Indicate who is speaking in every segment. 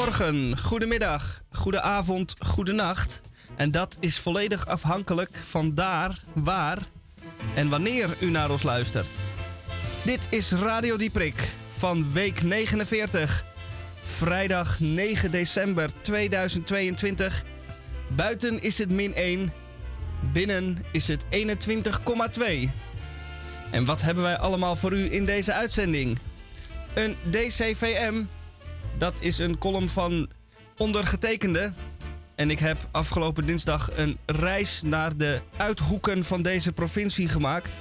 Speaker 1: Goedemorgen, goedemiddag, goedenavond, goedenacht. En dat is volledig afhankelijk van daar, waar en wanneer u naar ons luistert. Dit is Radio Dieprik van week 49. Vrijdag 9 december 2022. Buiten is het min 1. Binnen is het 21,2. En wat hebben wij allemaal voor u in deze uitzending? Een DCVM. Dat is een column van ondergetekende. En ik heb afgelopen dinsdag een reis naar de uithoeken van deze provincie gemaakt.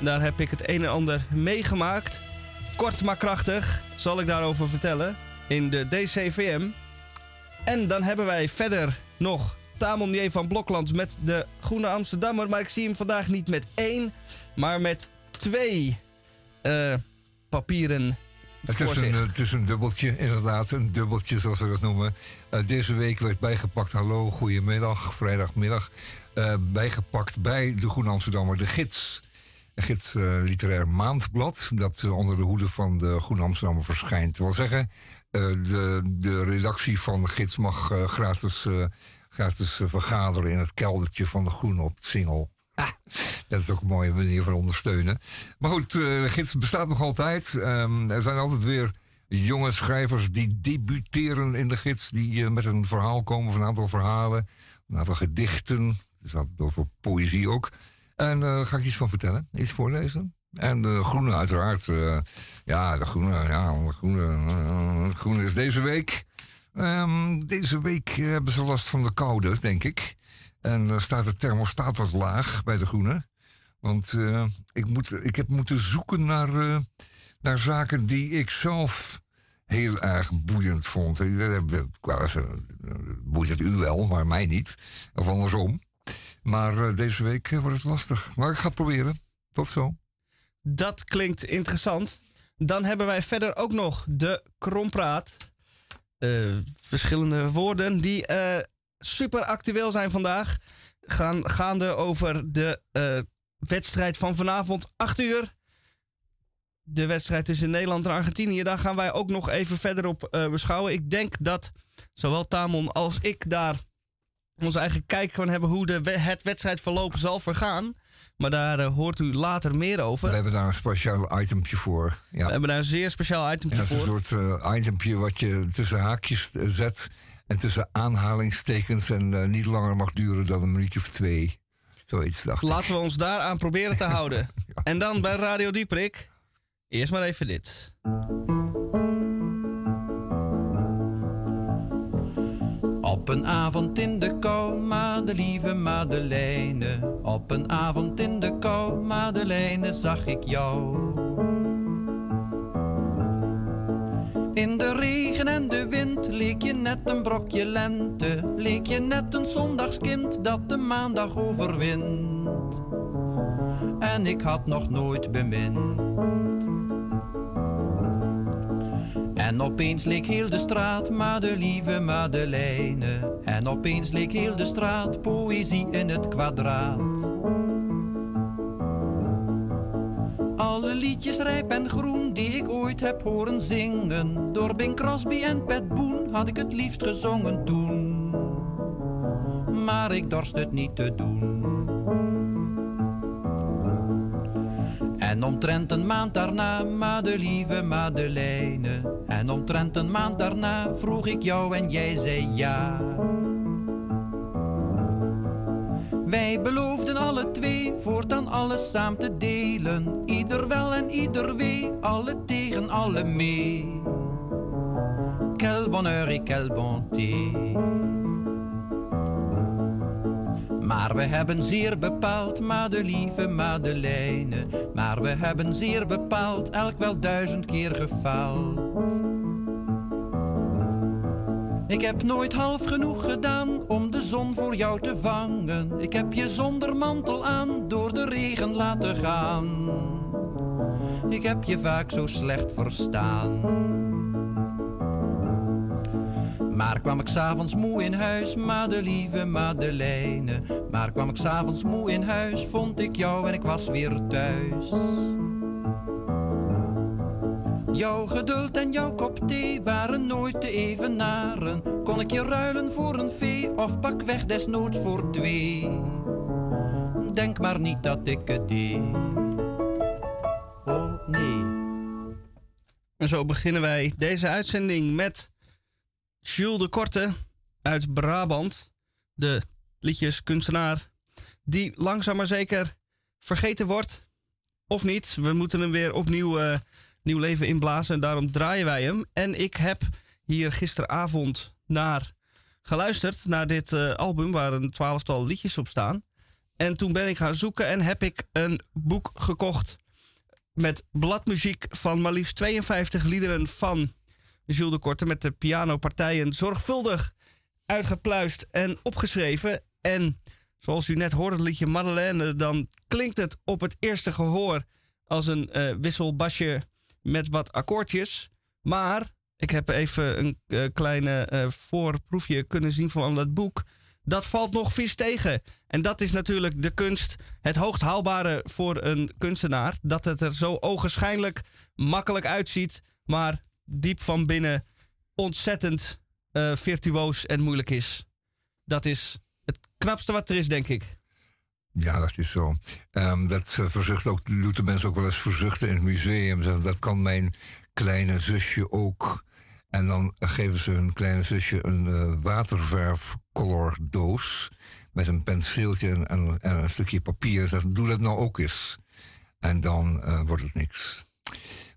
Speaker 1: Daar heb ik het een en ander meegemaakt. Kort maar krachtig zal ik daarover vertellen in de DCVM. En dan hebben wij verder nog Tamon van Bloklands met de Groene Amsterdammer. Maar ik zie hem vandaag niet met één, maar met twee uh, papieren.
Speaker 2: Het is, een, het is een dubbeltje, inderdaad. Een dubbeltje, zoals we dat noemen. Uh, deze week werd bijgepakt, hallo, goedemiddag, vrijdagmiddag. Uh, bijgepakt bij de Groene Amsterdammer, de gids. Een gids uh, literair maandblad, dat onder de hoede van de Groene Amsterdammer verschijnt. Dat wil zeggen, de, de redactie van de gids mag gratis, gratis vergaderen in het keldertje van de Groene op het Singel. dat is ook een mooie manier van ondersteunen. Maar goed, de gids bestaat nog altijd. Um, er zijn altijd weer jonge schrijvers die debuteren in de gids. Die uh, met een verhaal komen, of een aantal verhalen. Een aantal gedichten. Het is altijd over poëzie ook. En daar uh, ga ik iets van vertellen. Iets voorlezen. En de groene uiteraard. ja, de groene, ja, de groene, de groene is deze week. Um, deze week hebben ze last van de koude, denk ik. En dan staat de thermostaat wat laag bij de groene. Want uh, ik, moet, ik heb moeten zoeken naar, uh, naar zaken die ik zelf heel erg boeiend vond. Boeit het u wel, maar mij niet. Of andersom. Maar deze week wordt het lastig. Maar ik ga het proberen. Tot zo.
Speaker 1: Dat klinkt interessant. Dan hebben wij verder ook nog de krompraat. verschillende woorden die super actueel zijn vandaag. Gaan, gaande over de uh, wedstrijd van vanavond 8 uur. De wedstrijd tussen Nederland en Argentinië. Daar gaan wij ook nog even verder op uh, beschouwen. Ik denk dat zowel Tamon als ik daar onze eigen kijk van hebben hoe de, het wedstrijdverloop zal vergaan. Maar daar uh, hoort u later meer over.
Speaker 2: We hebben daar een speciaal itempje voor.
Speaker 1: Ja. We hebben daar een zeer speciaal itempje voor.
Speaker 2: Een soort uh, itempje wat je tussen haakjes zet en tussen aanhalingstekens en uh, niet langer mag duren dan een minuutje of twee. Zoiets dacht
Speaker 1: Laten we ons daaraan proberen te houden. ja, en dan bij Radio Dieprik. Eerst maar even dit.
Speaker 3: Op een avond in de kou, lieve Madeleine. Op een avond in de kou, Madeleine, zag ik jou. In de regen en de wind leek je net een brokje lente, leek je net een zondagskind dat de maandag overwint. En ik had nog nooit bemind. En opeens leek heel de straat maar lieve Madeleine. En opeens leek heel de straat poëzie in het kwadraat. Liedjes rijp en groen die ik ooit heb horen zingen. Door Bing Crosby en Pat Boone had ik het liefst gezongen toen. Maar ik dorst het niet te doen. En omtrent een maand daarna, lieve Madeleine. En omtrent een maand daarna vroeg ik jou en jij zei ja. Wij beloofden alle twee voortaan alles samen te delen. Ieder wel en ieder wee, alle tegen alle mee. Quel bonheur et bonté. Maar we hebben zeer bepaald, maar de lieve Madeleine. Maar we hebben zeer bepaald, elk wel duizend keer gefaald. Ik heb nooit half genoeg gedaan om de zon voor jou te vangen. Ik heb je zonder mantel aan door de regen laten gaan. Ik heb je vaak zo slecht verstaan. Maar kwam ik s'avonds moe in huis, lieve Madeleine. Maar kwam ik s'avonds moe in huis, vond ik jou en ik was weer thuis. Jouw geduld en jouw kop thee waren nooit te evenaren. Kon ik je ruilen voor een vee of pak weg desnoods voor twee? Denk maar niet dat ik het deed. Oh nee.
Speaker 1: En zo beginnen wij deze uitzending met Jules de Korte uit Brabant. De liedjeskunstenaar die langzaam maar zeker vergeten wordt. Of niet. We moeten hem weer opnieuw uh, nieuw leven inblazen. En daarom draaien wij hem. En ik heb hier gisteravond naar geluisterd. Naar dit uh, album waar een twaalftal liedjes op staan. En toen ben ik gaan zoeken en heb ik een boek gekocht. Met bladmuziek van maar liefst 52 liederen van Jules de Korte. Met de pianopartijen zorgvuldig uitgepluist en opgeschreven. En zoals u net hoorde, het liedje Madeleine, dan klinkt het op het eerste gehoor als een uh, wisselbasje met wat akkoordjes. Maar ik heb even een uh, kleine uh, voorproefje kunnen zien van dat boek. Dat valt nog vies tegen. En dat is natuurlijk de kunst, het hoogst haalbare voor een kunstenaar. Dat het er zo ogenschijnlijk makkelijk uitziet, maar diep van binnen ontzettend uh, virtuoos en moeilijk is. Dat is het knapste wat er is, denk ik.
Speaker 2: Ja, dat is zo. Um, dat verzucht ook, doet de mensen ook wel eens verzuchten in het museum. Dat kan mijn kleine zusje ook. En dan geven ze hun kleine zusje een uh, waterverfcolordoos met een penseeltje en, en, en, een stukje papier. En zeggen, doe dat nou ook eens. En dan uh, wordt het niks.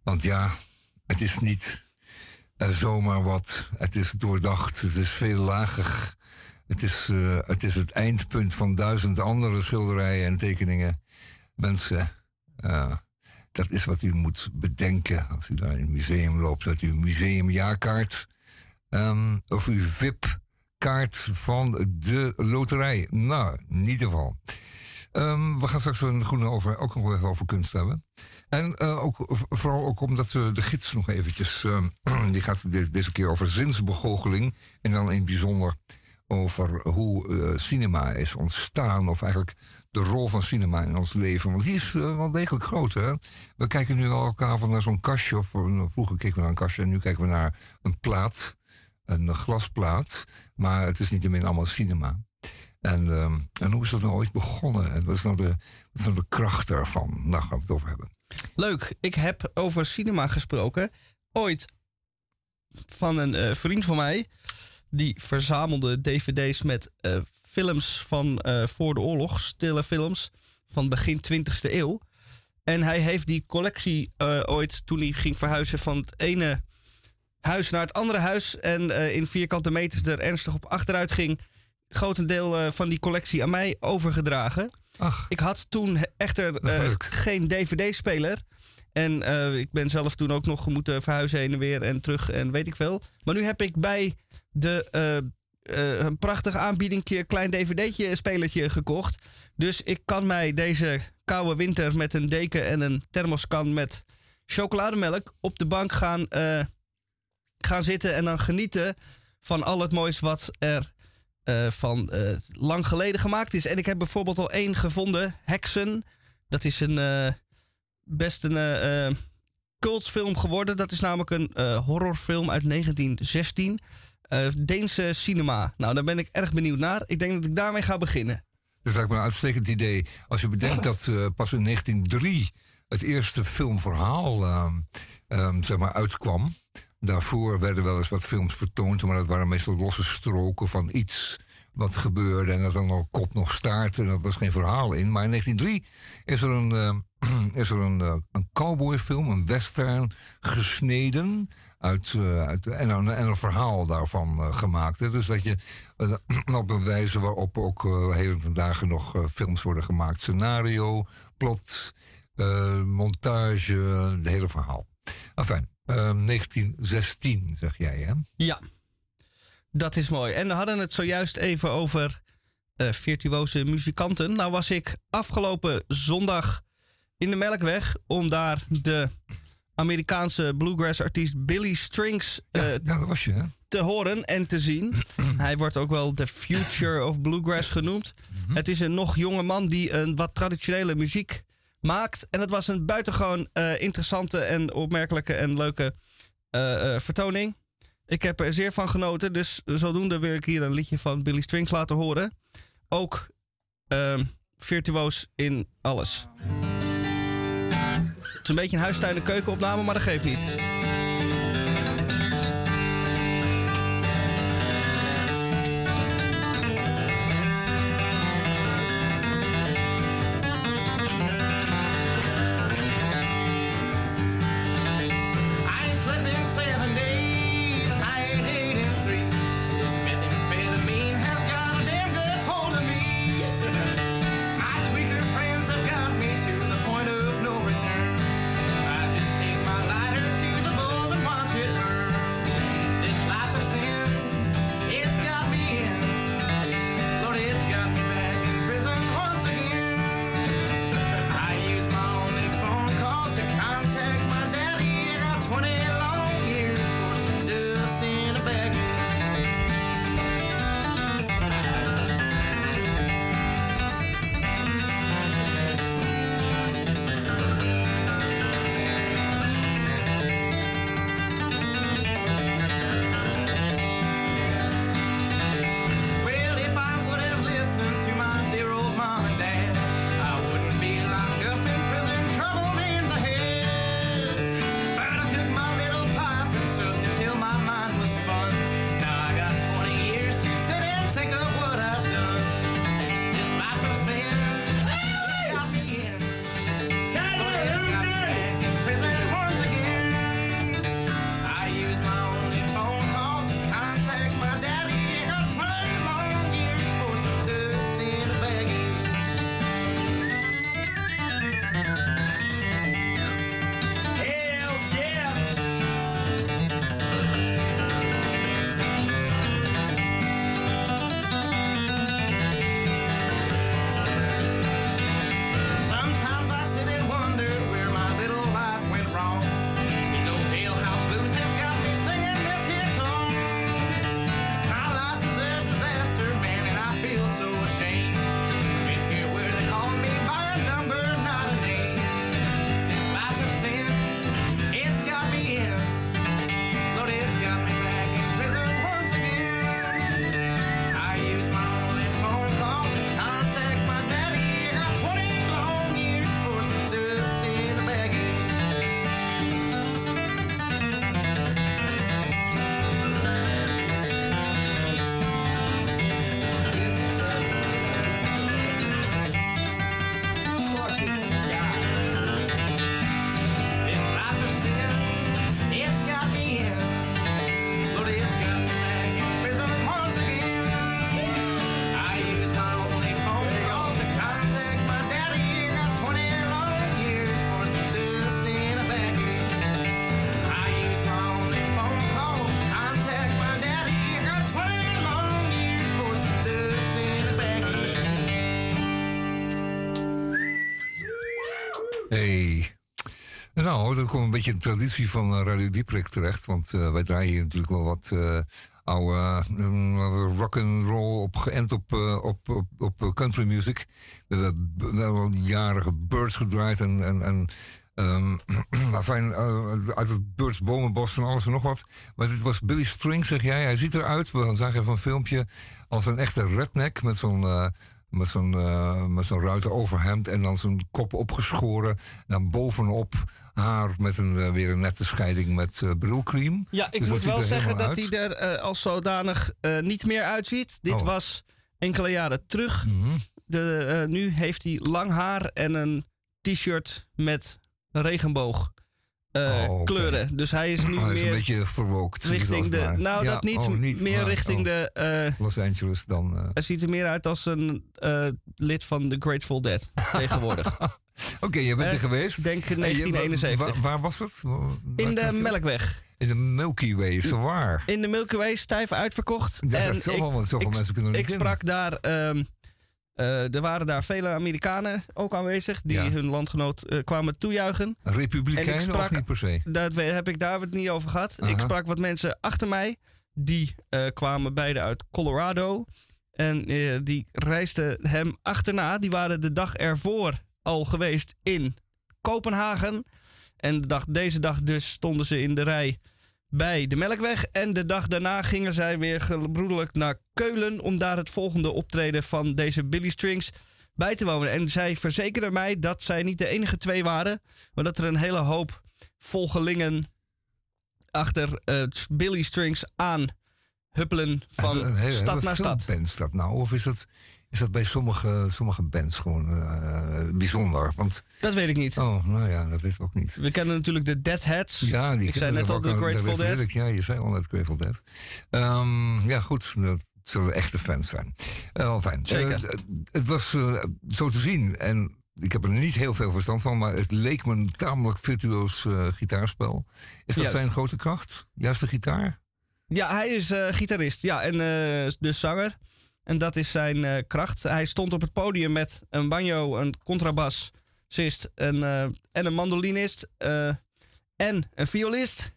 Speaker 2: Want ja, het is niet uh, zomaar wat. Het is doordacht. Het is veel lager. Het is, uh, het is het eindpunt van duizend andere schilderijen en tekeningen. Mensen, uh, dat is wat u moet bedenken als u in het museum loopt. Dat u museumjaarkaart um, of uw VIP-kaart van de loterij. Nou, in ieder geval. Um, we gaan straks een groene over, ook nog even over kunst hebben. En uh, ook, vooral ook omdat we de gids nog eventjes... Uh, die gaat de, deze keer over zinsbegoocheling. En dan in het bijzonder over hoe uh, cinema is ontstaan. Of eigenlijk de rol van cinema in ons leven. Want die is uh, wel degelijk groot. Hè? We kijken nu al elkaar van naar zo'n kastje. Of uh, vroeger keken we naar een kastje en nu kijken we naar een plaat. Een glasplaat. Maar het is niet meer allemaal cinema. En, um, en hoe is dat nou ooit begonnen? En wat is nou de, wat is nou de kracht daarvan? Daar gaan we het over hebben.
Speaker 1: Leuk. Ik heb over cinema gesproken. Ooit van een vriend van mij die verzamelde dvd's met uh, films van uh, voor de oorlog, stille films van begin 20e eeuw. En hij heeft die collectie uh, ooit, toen hij ging verhuizen van het ene huis naar het andere huis en in vierkante meters er ernstig op achteruit ging, grotendeel van die collectie aan mij overgedragen.
Speaker 2: Ach.
Speaker 1: Ik had toen echter geen dvd-speler. En uh, ik ben zelf toen ook nog moeten verhuizen heen en weer en terug en weet ik veel. Maar nu heb ik bij de uh, uh, een prachtig aanbiedingje, klein dvd'tje spelertje gekocht. Dus ik kan mij deze koude winter met een deken en een thermoskan met chocolademelk op de bank gaan, gaan zitten en dan genieten van al het moois wat er van lang geleden gemaakt is. En ik heb bijvoorbeeld al één gevonden, Hexen. Dat is een best een uh, cultfilm geworden. Dat is namelijk een uh, horrorfilm uit 1916. Uh, Deense cinema. Nou, daar ben ik erg benieuwd naar. Ik denk dat ik daarmee ga beginnen.
Speaker 2: Dat lijkt me een uitstekend idee. Als je bedenkt dat pas in 1903 het eerste filmverhaal um, zeg maar uitkwam. Daarvoor werden wel eens wat films vertoond, maar dat waren meestal losse stroken van iets wat gebeurde. En dat dan nog kop nog staart. En dat was geen verhaal in. Maar in 1903 is er een, uh, is er een, uh, een cowboyfilm, een western, gesneden. Uit, uh, uit, en, een, en een verhaal daarvan gemaakt. Dus dat je op een wijze waarop ook hele dagen nog films worden gemaakt. Scenario, plot, montage, het hele verhaal. Enfin, 1916 zeg jij hè?
Speaker 1: Ja. Dat is mooi. En we hadden het zojuist even over uh, virtuoze muzikanten. Nou was ik afgelopen zondag in de Melkweg om daar de Amerikaanse bluegrass artiest Billy Strings
Speaker 2: uh, ja, was je, hè?
Speaker 1: te horen en te zien. Hij wordt ook wel de future of bluegrass genoemd. Mm -hmm. Het is een nog jonge man die een wat traditionele muziek
Speaker 4: maakt. En het was een buitengewoon eh, interessante en opmerkelijke en leuke eh, eh, vertoning. Ik heb er zeer van genoten, dus zodoende wil ik hier een liedje van Billy Strings laten horen. Ook ehm, virtuoos in alles. Het is een beetje een huistuin- en keukenopname, maar dat geeft niet.
Speaker 2: Komt een beetje de traditie van eh, Radio Dieprik terecht. Want eh, wij draaien hier natuurlijk wel wat eh oude rock and roll op, geënt op, op, op, country music. We hebben, b- we hebben jaren Birds gedraaid en... en, en maar fijn, uit het Birds bomenbos en alles en nog wat. Maar dit was Billy String, zeg jij. Hij ziet eruit, we zagen even een filmpje, als een echte redneck met zo'n... met zo'n eh, met zo'n ruiten overhemd en dan zijn kop opgeschoren. Dan bovenop haar met een, eh, weer een nette scheiding met eh brilcream.
Speaker 4: Ja, ik
Speaker 2: Dus
Speaker 4: moet wel zeggen dat hij er als zodanig niet meer uitziet. Dit
Speaker 2: Oh.
Speaker 4: was enkele jaren terug.
Speaker 2: Mhm.
Speaker 4: De, nu heeft hij lang haar en een t-shirt met regenboog eh,
Speaker 2: Oh,
Speaker 4: kleuren. Dus hij is nu
Speaker 2: Hij is een
Speaker 4: meer
Speaker 2: beetje verwookt. zie ik
Speaker 4: richting de... Nou,
Speaker 2: Ja,
Speaker 4: dat niet.
Speaker 2: oh, niet
Speaker 4: meer
Speaker 2: maar,
Speaker 4: richting
Speaker 2: oh,
Speaker 4: de... eh,
Speaker 2: Los Angeles dan. eh.
Speaker 4: hij ziet er meer uit als een lid van The Grateful Dead tegenwoordig.
Speaker 2: Oké, je bent er geweest.
Speaker 4: ik denk
Speaker 2: Hey, je-
Speaker 4: 1971.
Speaker 2: Waar, waar was het? Waar-
Speaker 4: In de? Melkweg.
Speaker 2: In de Milky Way, zo waar.
Speaker 4: In de Milky Way, stijf uitverkocht. En
Speaker 2: want zoveel
Speaker 4: ik,
Speaker 2: mensen kunnen
Speaker 4: ik
Speaker 2: in.
Speaker 4: sprak daar... ehm, eh, er waren daar vele Amerikanen ook aanwezig... die
Speaker 2: Ja.
Speaker 4: hun landgenoot eh, kwamen toejuichen.
Speaker 2: Republikeinen
Speaker 4: En ik sprak-
Speaker 2: of niet per se?
Speaker 4: Dat heb ik daar het niet over gehad. Ik sprak wat mensen achter mij. Die eh, kwamen beide uit Colorado. En die reisden hem achterna. Die waren de dag ervoor
Speaker 1: al geweest in Kopenhagen. En de dag, deze dag dus stonden ze in de rij bij de Melkweg. En de dag daarna gingen zij weer gebroedelijk naar Keulen... om daar het volgende optreden van deze Billy Strings bij te wonen. En zij verzekerden mij dat zij niet de enige twee waren... maar dat er een hele hoop volgelingen achter eh, Billy Strings aan huppelen van stad naar stad.
Speaker 2: bands dat nou? Of is dat, is dat bij sommige, sommige bands gewoon eh, bijzonder? Want,
Speaker 1: Dat weet ik niet.
Speaker 2: oh, nou ja, dat weten we ook niet.
Speaker 1: We kennen natuurlijk de Deadheads.
Speaker 2: Ja, die
Speaker 1: ik zei net al de Grateful Dead.
Speaker 2: ik. Ja, je zei al net Grateful Dead. Ehm, ja, goed, dat zullen echte fans zijn. Eh, fijn.
Speaker 1: Zeker.
Speaker 2: Eh, het was zo te zien en ik heb er niet heel veel verstand van, maar het leek me een tamelijk virtuoos gitaarspel. Is dat
Speaker 1: Juist.
Speaker 2: zijn grote kracht? Juist de gitaar?
Speaker 1: Ja, hij is gitarist. Ja, en dus zanger. En dat is zijn eh, kracht. Hij stond op het podium met een banjo, een contrabassist een, eh, en een mandolinist eh, en een violist.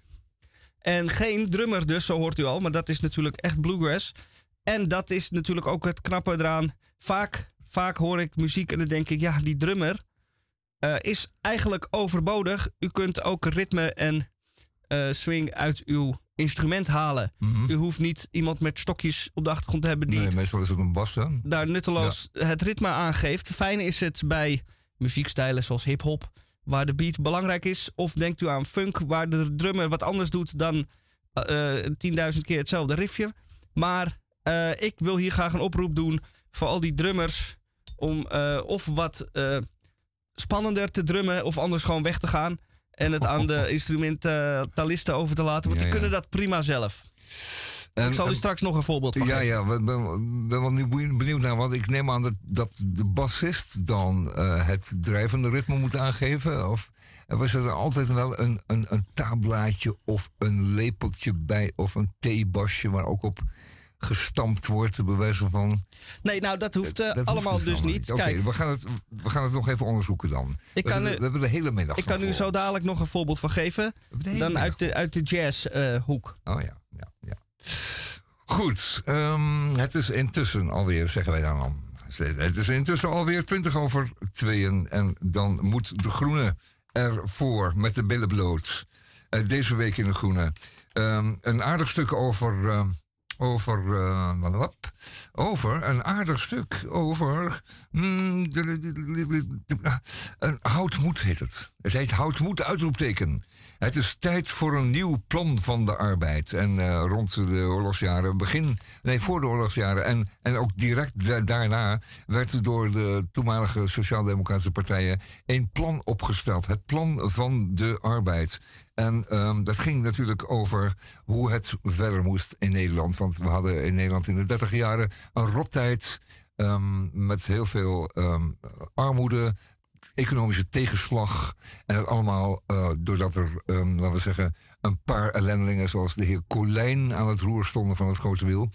Speaker 1: En geen drummer dus, zo hoort u al. Maar dat is natuurlijk echt bluegrass. En dat is natuurlijk ook het knappe eraan. Vaak, vaak hoor ik muziek en dan denk ik... ja, die drummer is eigenlijk overbodig. U kunt ook ritme en swing uit uw instrument halen. U hoeft niet iemand met stokjes op de achtergrond te hebben... die
Speaker 2: Nee, meestal is het een bas dan.
Speaker 1: daar nutteloos het ritme aangeeft. Fijn is het bij muziekstijlen zoals hip-hop, waar de beat belangrijk is. Of denkt u aan funk, waar de drummer wat anders doet dan eh, eh, 10.000 keer hetzelfde riffje. Maar eh, ik wil hier graag een oproep doen voor al die drummers om of wat spannender te drummen of anders gewoon weg te gaan. En het aan de instrumentalisten over te laten, want
Speaker 2: Ja,
Speaker 1: die kunnen dat prima zelf.
Speaker 2: En-
Speaker 1: ik zal u straks nog een voorbeeld van
Speaker 2: Ja,
Speaker 1: geven.
Speaker 2: ja, ik ben, ben wel nieuw- benieuwd naar, want ik neem aan dat, dat de bassist dan eh, het drijvende ritme moet aangeven. Of was er altijd wel een, een, een tablaatje of een lepeltje bij, of een theebasje waar ook op gestampt wordt, bij wijze van.
Speaker 1: Nee, nou dat hoeft eh,
Speaker 2: Dat hoeft
Speaker 1: allemaal dus niet.
Speaker 2: Oké,
Speaker 1: Kijk,
Speaker 2: we, gaan het, we gaan het nog even onderzoeken dan.
Speaker 1: Ik
Speaker 2: we,
Speaker 1: kan
Speaker 2: hebben, we hebben de hele middag.
Speaker 1: Ik kan u zo dadelijk nog een voorbeeld van geven. Dan uit de, uit de jazzhoek.
Speaker 2: Oh ja, ja, ja. Goed, ehm, het is intussen alweer, zeggen wij dan al. Het is intussen alweer 20 over tweeën. En dan moet de groene ervoor met de billen bloot. Eh, deze week in de groene. Ehm, een aardig stuk over. ehm, over. wat? over. Een aardig stuk over. mm, de- houtmoed heet het. Het heet houtmoed uitroepteken. Het is tijd voor een nieuw plan van de arbeid. En eh, rond de oorlogsjaren, begin, nee, voor de oorlogsjaren en, en ook direct da- daarna werd door de toenmalige sociaal-democratische partijen een plan opgesteld. Het plan van de arbeid. En ehm, dat ging natuurlijk over hoe het verder moest in Nederland. Want we hadden in Nederland in de 30 jaren een rottijd. ehm, met heel veel ehm, armoede, economische tegenslag. En dat allemaal eh, doordat er, ehm, laten we zeggen, een paar ellendelingen zoals de heer Colijn aan het roer stonden van het grote wiel.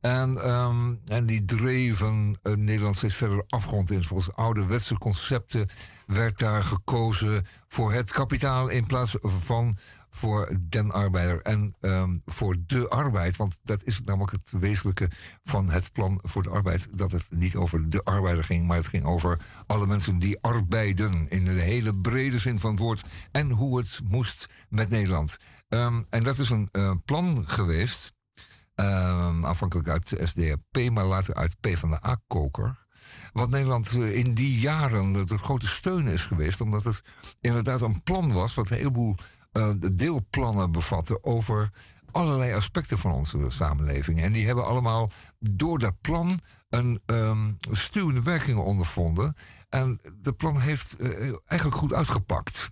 Speaker 2: En, ehm, en die dreven eh, Nederland steeds verder afgrond in. Volgens ouderwetse concepten werd daar gekozen voor het kapitaal in plaats van voor den arbeider en ehm, voor de arbeid. Want dat is namelijk het wezenlijke van het plan voor de arbeid. Dat het niet over de arbeider ging, maar het ging over alle mensen die arbeiden. In de hele brede zin van het woord. En hoe het moest met Nederland. Ehm, en dat is een eh, plan geweest. ehm, aanvankelijk uit de SDAP, maar later uit PvdA-koker. Wat Nederland eh, in die jaren de grote steun is geweest. Omdat het inderdaad een plan was wat een heleboel eh, deelplannen bevatte over allerlei aspecten van onze samenleving. En die hebben allemaal door dat plan een ehm stuwende werking ondervonden. En dat plan heeft eh, eigenlijk goed uitgepakt.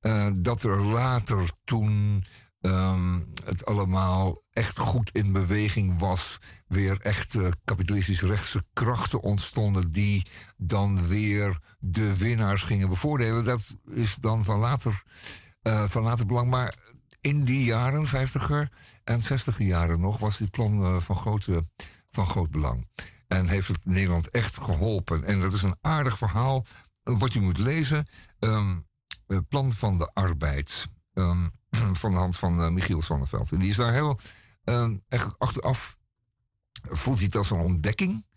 Speaker 2: Eh, dat er later toen ehm, het allemaal echt goed in beweging was. Weer echt eh, kapitalistisch-rechtse krachten ontstonden die dan weer de winnaars gingen bevoordelen. Dat is dan van later, eh, van later belang. Maar in die jaren, 50er en 60er jaren nog, was dit plan eh, van, grote, van groot belang. En heeft het Nederland echt geholpen. En dat is een aardig verhaal eh, wat u moet lezen. Ehm, plan van de arbeid. ehm, van de hand van eh, Michiel Zonneveld. En die is daar heel ehm, echt achteraf. voelt hij het als een ontdekking.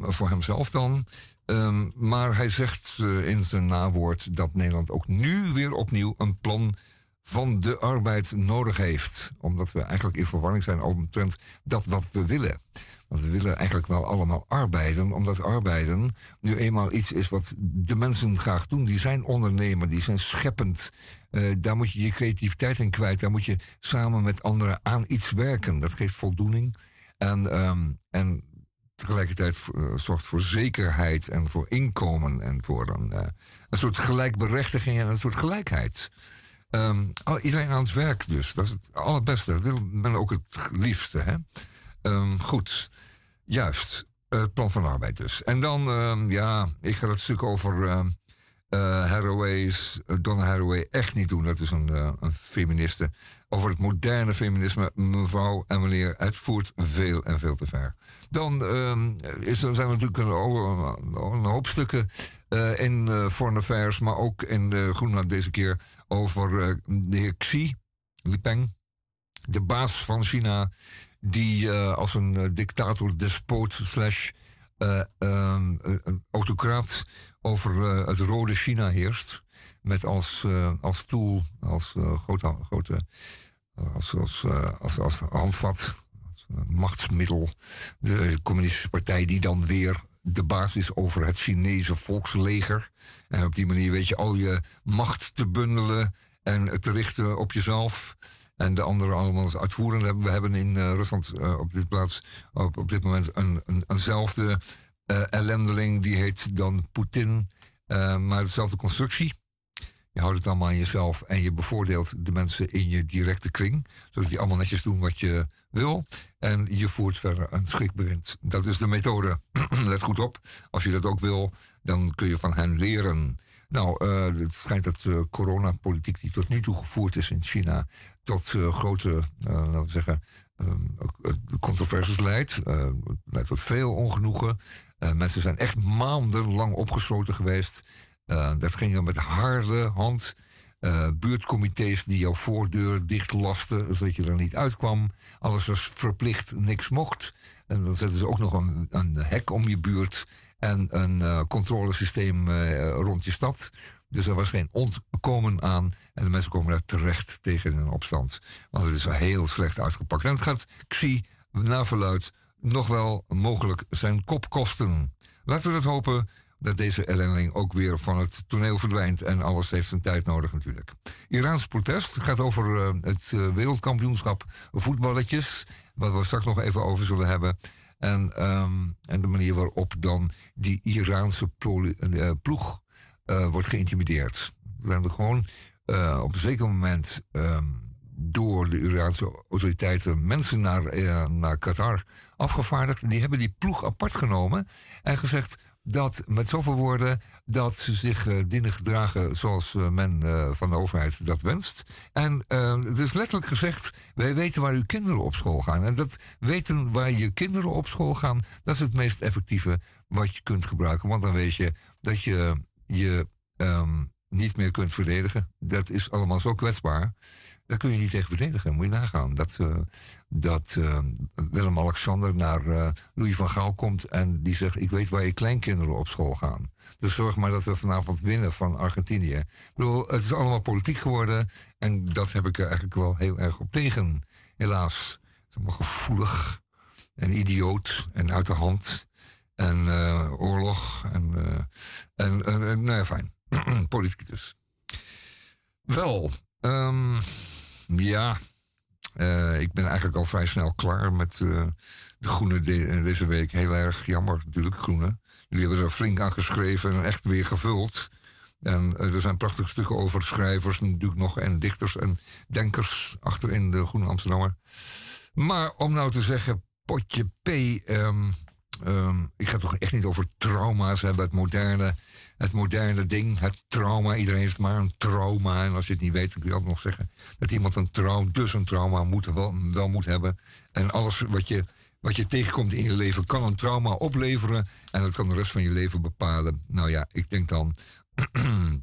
Speaker 2: Voor hemzelf dan. Ehm, maar hij zegt eh, in zijn nawoord dat Nederland ook nu weer opnieuw een plan van de arbeid nodig heeft. Omdat we eigenlijk in verwarring zijn omtrent dat wat we willen. Want we willen eigenlijk wel allemaal arbeiden, omdat arbeiden nu eenmaal iets is wat de mensen graag doen. Die zijn ondernemer, die zijn scheppend. Eh, daar moet je je creativiteit in kwijt. Daar moet je samen met anderen aan iets werken. Dat geeft voldoening. En, ehm, en tegelijkertijd eh, zorgt voor zekerheid en voor inkomen en voor een, eh, een soort gelijkberechtiging en een soort gelijkheid. Ehm, iedereen aan het werk dus. Dat is het allerbeste. Dat wil men ook het liefste. Hè? Ehm, goed, juist. Het plan van arbeid dus. En dan, ehm, ja, ik ga het stuk over eh, Haraway's, eh, Donna Haraway echt niet doen. Dat is een, eh, een feministe. Over het moderne feminisme, mevrouw en meneer, het voert veel en veel te ver. Dan ehm, is, zijn er natuurlijk een, een hoop stukken in eh, Foreign Affairs, maar ook in de Groenland deze keer over de heer Xi Jinping, de baas van China, die als een dictator, despoot, slash eh, ehm, eh, autocraat over eh, het rode China heerst. Met als, eh, als tool, als eh, grote, grote als, als, als, als handvat, als machtsmiddel, de communistische partij die dan weer de baas is over het Chinese volksleger. En op die manier weet je al je macht te bundelen en te richten op jezelf. En de anderen allemaal hebben. We hebben in Rusland op dit plaats op, op dit moment een, een, eenzelfde ellendeling. Die heet dan Poetin. eh, maar dezelfde constructie. Je houdt het allemaal aan jezelf en je bevoordeelt de mensen in je directe kring. Zodat die allemaal netjes doen wat je wil. En je voert verder een schrikbewind. Dat is de methode. Let goed op. Als je dat ook wil, dan kun je van hen leren. Nou, eh, het schijnt dat de coronapolitiek die tot nu toe gevoerd is in China... tot eh, grote, eh, laten we zeggen, eh, eh, controversies leidt. Eh, leidt tot veel ongenoegen. Eh, mensen zijn echt maandenlang opgesloten geweest. Eh, dat ging dan met harde hand. Eh, buurtcomité's die jouw voordeur dichtlasten, zodat je er niet uitkwam. Alles was verplicht, niks mocht. En dan zetten ze ook nog een, een hek om je buurt en een controlesysteem rond je stad. Dus er was geen ontkomen aan. En de mensen komen daar terecht tegen een opstand. Want het is heel slecht uitgepakt. En het gaat Xi, naar verluid, nog wel mogelijk zijn kop kosten. Laten we het hopen dat deze ellendeling ook weer van het toneel verdwijnt. En alles heeft zijn tijd nodig natuurlijk. Iraans protest gaat over eh, het eh, wereldkampioenschap voetballetjes. Wat we straks nog even over zullen hebben. En, ehm, en de manier waarop dan die Iraanse eh, ploeg wordt geïntimideerd. We hebben gewoon op een zeker moment ehm, door de Iraanse autoriteiten mensen naar, eh, naar Qatar afgevaardigd. Die hebben die ploeg apart genomen en gezegd dat met zoveel woorden dat ze zich eh, dienen gedragen zoals eh, men van de overheid dat wenst. En het is letterlijk gezegd, wij weten waar uw kinderen op school gaan. En dat weten waar je kinderen op school gaan, dat is het meest effectieve wat je kunt gebruiken. Want dan weet je dat je je ehm, niet meer kunt verdedigen. Dat is allemaal zo kwetsbaar. Daar kun je niet tegen verdedigen. Moet je nagaan. Dat, eh, dat eh, Willem-Alexander naar eh, Louis van Gaal komt en die zegt: Ik weet waar je kleinkinderen op school gaan. Dus zorg maar dat we vanavond winnen van Argentinië. Ik bedoel, het is allemaal politiek geworden. En dat heb ik er eigenlijk wel heel erg op tegen. Helaas. Het is allemaal gevoelig en idioot en uit de hand. En oorlog. En, en, en, en nou ja, fijn. Politiek dus. Wel, ehm, ja. eh, ik ben eigenlijk al vrij snel klaar met eh, de groene eh, deze week. Heel erg jammer natuurlijk, groene. Jullie hebben er flink aan geschreven en echt weer gevuld. En er zijn prachtige stukken over schrijvers natuurlijk nog en dichters en denkers achterin de Groene Amsterdammer. Maar om nou te zeggen, potje P. ehm, ik ga het toch echt niet over trauma's hebben, het moderne, het moderne ding, het trauma. Iedereen heeft maar een trauma. En als je het niet weet, dan kun je ook nog zeggen dat iemand een trauma, dus een trauma moet, wel, wel moet hebben. En alles wat je, wat je tegenkomt in je leven kan een trauma opleveren. En dat kan de rest van je leven bepalen. Nou ja, ik denk dan.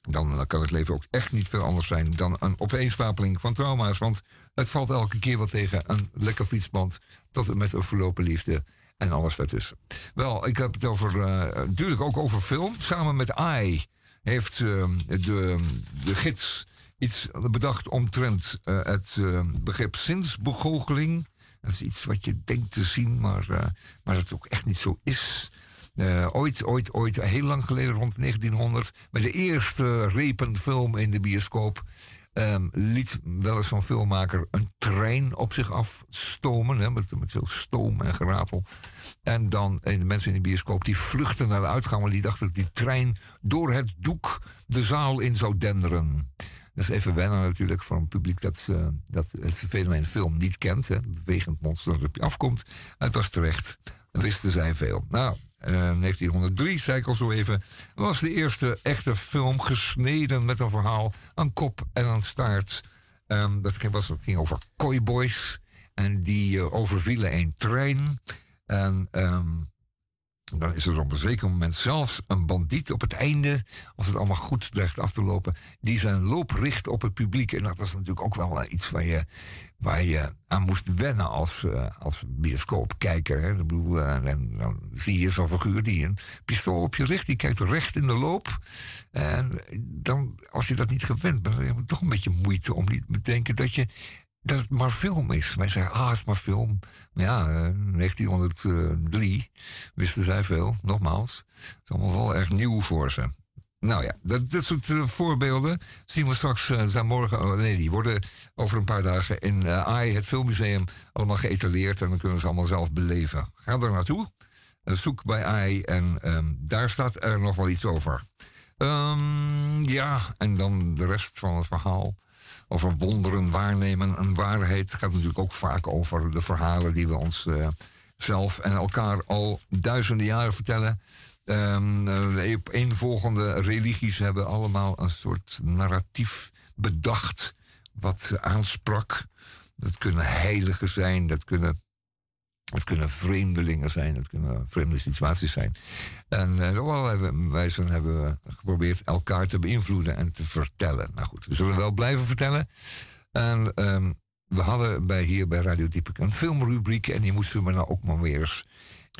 Speaker 2: dan kan het leven ook echt niet veel anders zijn dan een opeenstapeling van trauma's. Want het valt elke keer wel tegen een lekker fietsband tot en met een verlopen liefde. En alles daartussen. Wel, ik heb het over, eh, natuurlijk ook over film. Samen met AI heeft eh, de, de gids iets bedacht omtrent eh, het eh, begrip zinsbegoocheling. Dat is iets wat je denkt te zien, maar, eh, maar dat ook echt niet zo is. Ooit, ooit, ooit, heel lang geleden, rond 1900, bij de eerste repenfilm in de bioscoop, ehm, liet wel eens zo'n filmmaker een trein op zich afstomen, hè, met, veel stoom en geratel. En dan en de mensen in de bioscoop die vluchten naar de uitgang, want die dachten dat die trein door het doek de zaal in zou denderen. Dat is even wennen natuurlijk voor een publiek dat, eh, dat het fenomeen film niet kent. Hè. Bewegend monster dat op je afkomt. Het was terecht. Dat wisten zij veel. Nou, eh, 1903, zei ik al zo even, was de eerste echte film gesneden met een verhaal aan kop en aan staart. Ehm, dat, ging, was, ging over cowboys en die eh, overvielen een trein. En ehm, dan is er op een zeker moment zelfs een bandiet op het einde, als het allemaal goed dreigt af te lopen, die zijn loop richt op het publiek. En dat was natuurlijk ook wel eh, iets waar je, waar je aan moest wennen als, eh, als bioscoopkijker. Eh, en dan zie je zo'n figuur die een pistool op je richt, die kijkt recht in de loop. En dan, als je dat niet gewend bent, dan heb je toch een beetje moeite om niet te bedenken dat je dat het maar film is. Wij zeggen, ah, het is maar film. Maar ja, eh, 1903 wisten zij veel, nogmaals. Het is allemaal wel erg nieuw voor ze. Nou ja, dat, soort eh, voorbeelden zien we straks. eh, zijn morgen, oh, nee, die worden over een paar dagen in eh AI, het filmmuseum, allemaal geëtaleerd. En dan kunnen ze allemaal zelf beleven. Ga er naartoe. Zoek bij AI en ehm, daar staat er nog wel iets over. Ehm, ja, en dan de rest van het verhaal over wonderen waarnemen en waarheid gaat natuurlijk ook vaak over de verhalen die we ons zelf en elkaar al duizenden jaren vertellen. Ehm eh, de opeenvolgende religies hebben allemaal een soort narratief bedacht wat aansprak. Dat kunnen heiligen zijn, dat kunnen, dat kunnen vreemdelingen zijn, dat kunnen vreemde situaties zijn. En eh, op wijzen hebben we geprobeerd elkaar te beïnvloeden en te vertellen. Nou goed, we zullen wel blijven vertellen. En ehm, we hadden bij, hier bij Radio Diepik een filmrubriek en die moesten we nou ook maar weer eens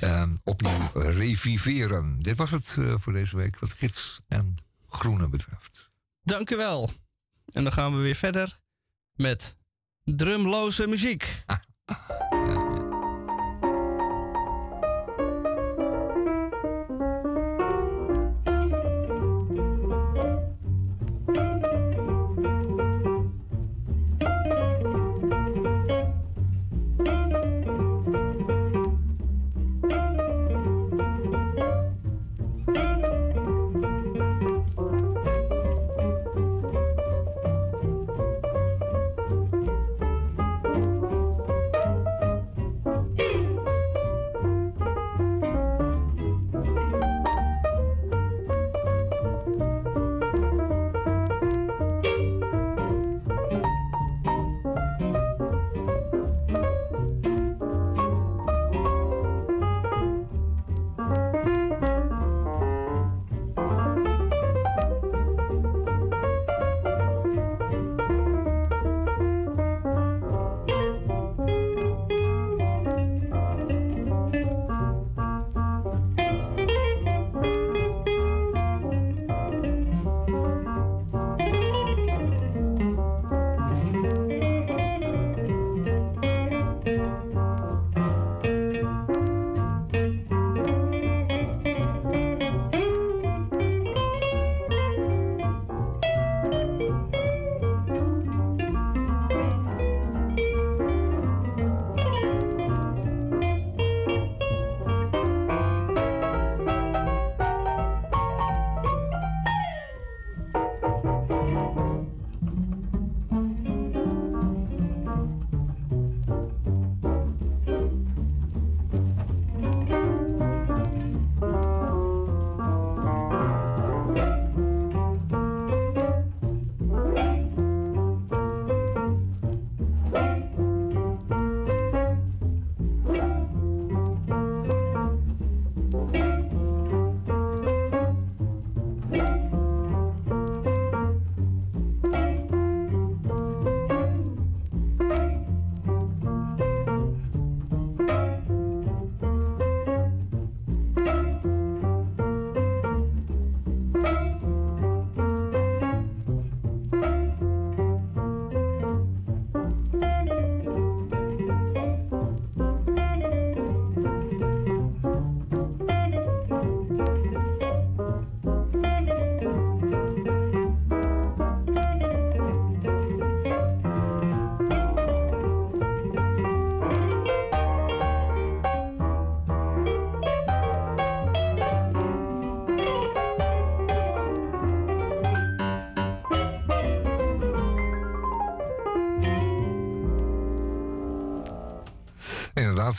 Speaker 2: ehm, opnieuw reviveren. Dit was het eh, voor deze week wat gids en groene betreft.
Speaker 1: Dank u wel. En dan gaan we weer verder met drumloze muziek.
Speaker 5: Thank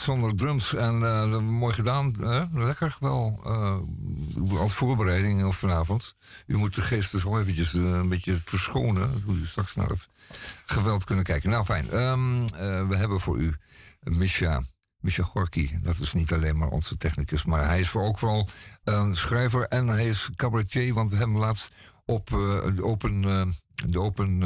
Speaker 2: zonder drums. En eh, mooi gedaan. Lekker wel. Uh, als voorbereiding vanavond. U moet de geest dus wel eventjes uh, een beetje verschonen. Hoe u straks naar het geweld kunnen kijken. Nou, fijn. Um, we hebben voor u Misha, Misha Gorky. Dat is niet alleen maar onze technicus. Maar hij is voor ook vooral schrijver. En hij is cabaretier. Want we hebben hem laatst op de open, de open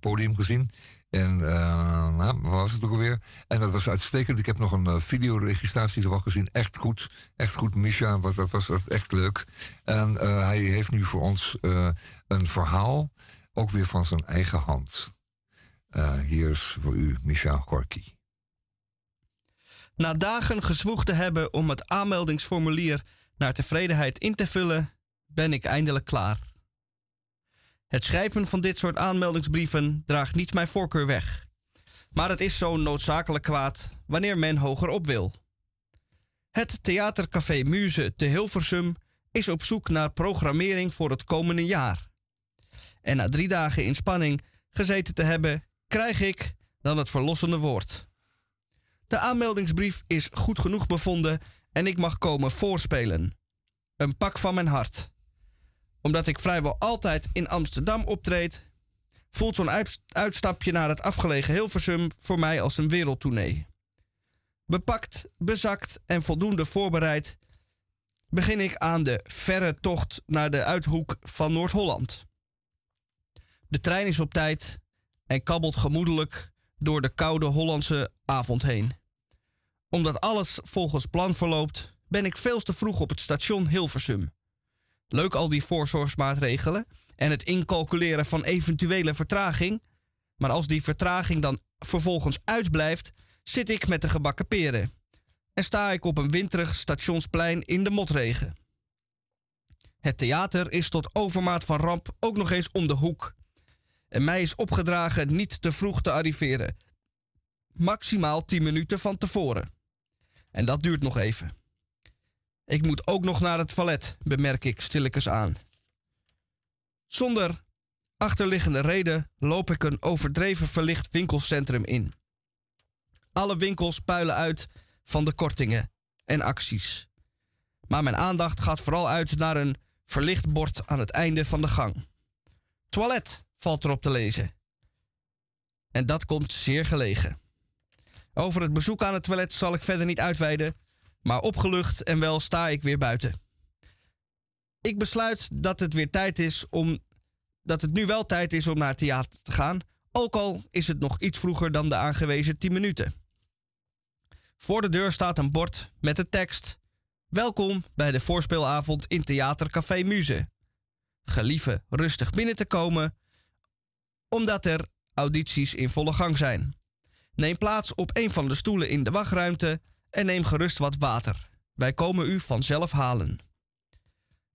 Speaker 2: podium gezien. En uh, wat was het ook alweer? En dat was uitstekend. Ik heb nog een uh, videoregistratie ervan gezien. Echt goed. Echt goed, Misha. Wat, dat was echt leuk. En uh, hij heeft nu voor ons een verhaal. Ook weer van zijn eigen hand. hier is voor u Misha Gorky.
Speaker 1: Na dagen gezwoegd te hebben om het aanmeldingsformulier naar tevredenheid in te vullen, ben ik eindelijk klaar. Het schrijven van dit soort aanmeldingsbrieven draagt niet mijn voorkeur weg. Maar het is zo noodzakelijk kwaad wanneer men hoger op wil. Het theatercafé Muze te Hilversum is op zoek naar programmering voor het komende jaar. En na drie dagen in spanning gezeten te hebben, krijg ik dan het verlossende woord. De aanmeldingsbrief is goed genoeg bevonden en ik mag komen voorspelen. Een pak van mijn hart omdat ik vrijwel altijd in Amsterdam optreed, voelt zo'n uitstapje naar het afgelegen Hilversum voor mij als een wereldtournee. Bepakt, bezakt en voldoende voorbereid begin ik aan de verre tocht naar de uithoek van Noord-Holland. De trein is op tijd en kabbelt gemoedelijk door de koude Hollandse avond heen. Omdat alles volgens plan verloopt, ben ik veel te vroeg op het station Hilversum. Leuk al die voorzorgsmaatregelen en het incalculeren van eventuele vertraging. Maar als die vertraging dan vervolgens uitblijft, zit ik met de gebakken peren. En sta ik op een winterig stationsplein in de motregen. Het theater is tot overmaat van ramp ook nog eens om de hoek. En mij is opgedragen niet te vroeg te arriveren. Maximaal 10 minuten van tevoren. En dat duurt nog even. Ik moet ook nog naar het toilet, bemerk ik stilletjes aan. Zonder achterliggende reden loop ik een overdreven verlicht winkelcentrum in. Alle winkels puilen uit van de kortingen en acties. Maar mijn aandacht gaat vooral uit naar een verlicht bord aan het einde van de gang. Toilet valt erop te lezen. En dat komt zeer gelegen. Over het bezoek aan het toilet zal ik verder niet uitweiden, maar opgelucht en wel sta ik weer buiten. Ik besluit dat het weer tijd is om. dat het nu wel tijd is om naar het theater te gaan. Ook al is het nog iets vroeger dan de aangewezen 10 minuten. Voor de deur staat een bord met de tekst: Welkom bij de voorspeelavond in Theatercafé Muze. Gelieve rustig binnen te komen, omdat er audities in volle gang zijn. Neem plaats op een van de stoelen in de wachtruimte en neem gerust wat water. Wij komen u vanzelf halen.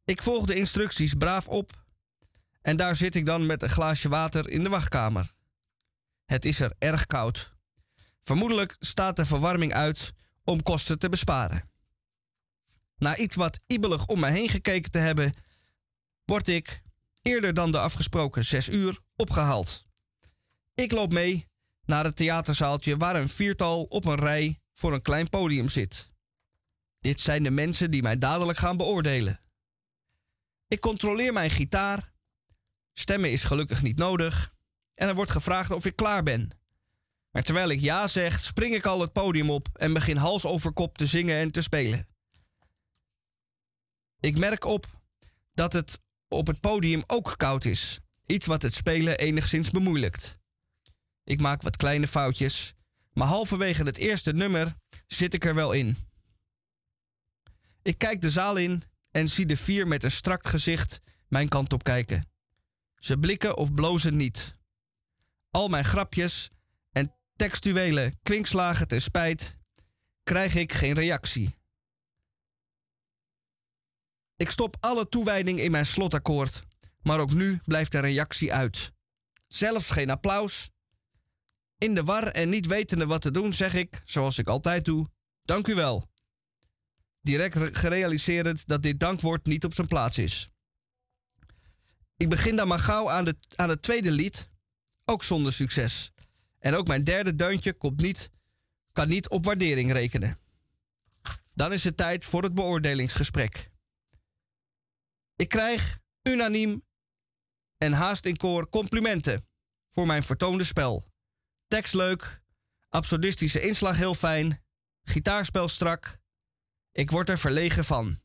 Speaker 1: Ik volg de instructies braaf op en daar zit ik dan met een glaasje water in de wachtkamer. Het is er erg koud. Vermoedelijk staat de verwarming uit om kosten te besparen. Na iets wat ibelig om mij heen gekeken te hebben, word ik, eerder dan de afgesproken zes uur, opgehaald. Ik loop mee naar het theaterzaaltje waar een viertal op een rij voor een klein podium zit. Dit zijn de mensen die mij dadelijk gaan beoordelen. Ik controleer mijn gitaar. Stemmen is gelukkig niet nodig. En er wordt gevraagd of ik klaar ben. Maar terwijl ik ja zeg, spring ik al het podium op en begin hals over kop te zingen en te spelen. Ik merk op dat het op het podium ook koud is. Iets wat het spelen enigszins bemoeilijkt. Ik maak wat kleine foutjes maar halverwege het eerste nummer zit ik er wel in. Ik kijk de zaal in en zie de vier met een strak gezicht mijn kant op kijken. Ze blikken of blozen niet. Al mijn grapjes en textuele kwinkslagen te spijt, krijg ik geen reactie. Ik stop alle toewijding in mijn slotakkoord, maar ook nu blijft de reactie uit. Zelfs geen applaus in de war en niet wetende wat te doen, zeg ik, zoals ik altijd doe, dank u wel. Direct gerealiseerd dat dit dankwoord niet op zijn plaats is. Ik begin dan maar gauw aan, de, aan het tweede lied, ook zonder succes. En ook mijn derde deuntje komt niet, kan niet op waardering rekenen. Dan is het tijd voor het beoordelingsgesprek. Ik krijg unaniem en haast in koor complimenten voor mijn vertoonde spel. Tekst leuk, absurdistische inslag heel fijn, gitaarspel strak. Ik word er verlegen van.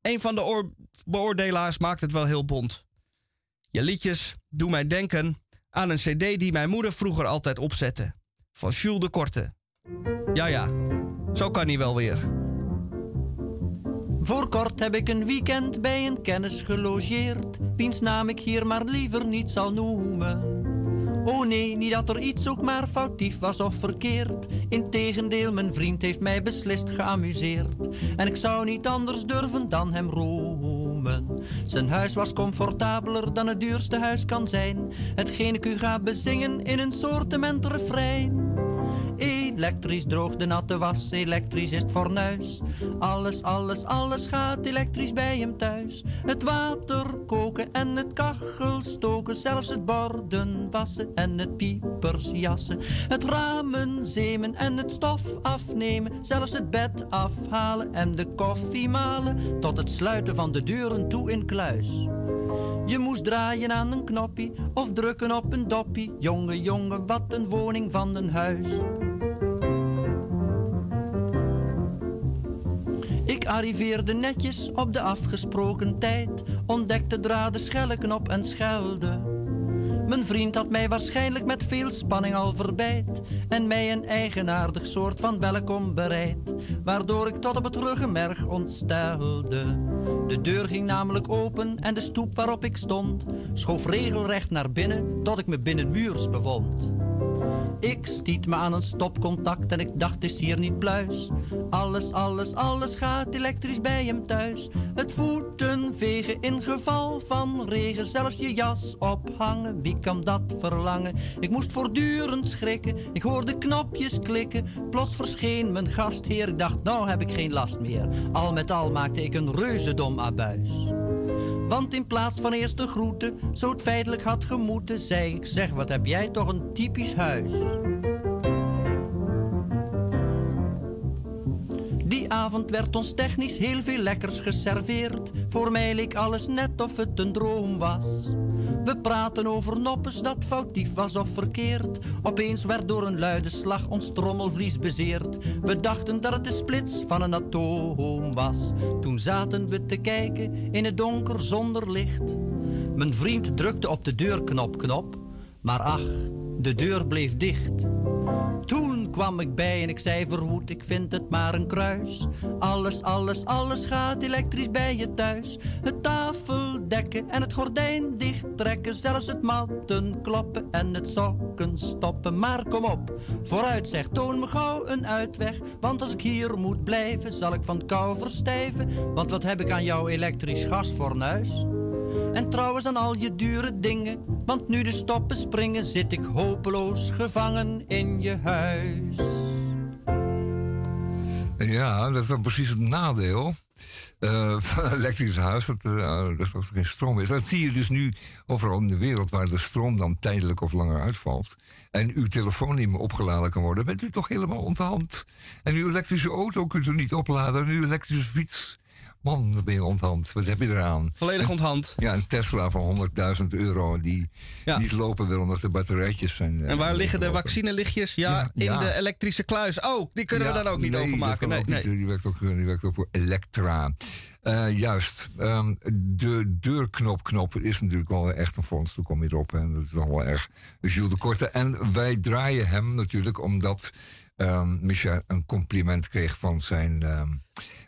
Speaker 1: Een van de oor- beoordelaars maakt het wel heel bont. Je liedjes doen mij denken aan een cd die mijn moeder vroeger altijd opzette. Van Jules de Korte. Ja ja, zo kan hij wel weer.
Speaker 3: Voor kort heb ik een weekend bij een kennis gelogeerd, wiens naam ik hier maar liever niet zal noemen. Oh nee, niet dat er iets ook maar foutief was of verkeerd. Integendeel, mijn vriend heeft mij beslist geamuseerd. En ik zou niet anders durven dan hem roemen. Zijn huis was comfortabeler dan het duurste huis kan zijn. Hetgeen ik u ga bezingen in een soortement refrein. Elektrisch droog de natte was, elektrisch is het fornuis. Alles, alles, alles gaat elektrisch bij hem thuis. Het water koken en het kachel stoken, zelfs het borden wassen en het piepers jassen. Het ramen zemen en het stof afnemen, zelfs het bed afhalen en de koffie malen, tot het sluiten van de deuren toe in kluis. Je moest draaien aan een knoppie of drukken op een doppie. Jonge, jonge, wat een woning van een huis. Ik arriveerde netjes op de afgesproken tijd, ontdekte draden, schellenknop en schelde. Mijn vriend had mij waarschijnlijk met veel spanning al verbijt en mij een eigenaardig soort van welkom bereid, waardoor ik tot op het ruggenmerg ontstelde. De deur ging namelijk open en de stoep waarop ik stond schoof regelrecht naar binnen tot ik me binnen muurs bevond. Ik stiet me aan een stopcontact en ik dacht is hier niet pluis. Alles, alles, alles gaat elektrisch bij hem thuis. Het voeten vegen in geval van regen, zelfs je jas ophangen. Wie kan dat verlangen? Ik moest voortdurend schrikken, ik hoorde knopjes klikken. Plots verscheen mijn gastheer, ik dacht nou heb ik geen last meer. Al met al maakte ik een reuzendom abuis. Want in plaats van eerst de groeten, zo het feitelijk had gemoeten, zei ik: Zeg, wat heb jij toch een typisch huis? Die avond werd ons technisch heel veel lekkers geserveerd. Voor mij leek alles net of het een droom was. We praten over noppes dat foutief was of verkeerd. Opeens werd door een luide slag ons trommelvlies bezeerd. We dachten dat het de splits van een atoom was. Toen zaten we te kijken in het donker zonder licht. Mijn vriend drukte op de deurknop knop, maar ach, de deur bleef dicht. Kwam ik bij en ik zei verwoed, ik vind het maar een kruis. Alles, alles, alles gaat elektrisch bij je thuis. Het tafeldekken en het gordijn dicht trekken. Zelfs het matten kloppen en het sokken stoppen. Maar kom op, vooruit zeg, toon me gauw een uitweg. Want als ik hier moet blijven, zal ik van kou verstijven. Want wat heb ik aan jouw elektrisch gasfornuis? En trouwens aan al je dure dingen, want nu de stoppen springen, zit ik hopeloos gevangen in je huis.
Speaker 2: Ja, dat is dan precies het nadeel eh, van een elektrisch huis. Dat, eh, dat als er geen stroom is. Dat zie je dus nu overal in de wereld waar de stroom dan tijdelijk of langer uitvalt. En uw telefoon niet meer opgeladen kan worden. Bent u toch helemaal onthand. En uw elektrische auto kunt u niet opladen. En uw elektrische fiets. Man, dan ben je onthand. Wat heb je eraan?
Speaker 1: Volledig onthand.
Speaker 2: Ja, een Tesla van 100.000 euro die
Speaker 1: Ja.
Speaker 2: niet lopen wil omdat de batterijtjes zijn. eh,
Speaker 1: En waar liggen de vaccinelichtjes? Ja,
Speaker 2: Ja,
Speaker 1: in
Speaker 2: ja.
Speaker 1: de elektrische kluis. Oh, die kunnen we dan ook niet
Speaker 2: nee,
Speaker 1: openmaken. Nee,
Speaker 2: ook
Speaker 1: nee.
Speaker 2: niet. Die werkt ook, die werkt ook voor Elektra. Eh, juist. Ehm, de deurknopknop is natuurlijk wel echt een fonds. Toen kom je erop. En dat is dan wel erg Jules de Korte. En wij draaien hem natuurlijk omdat Micha een compliment kreeg van zijn, ehm,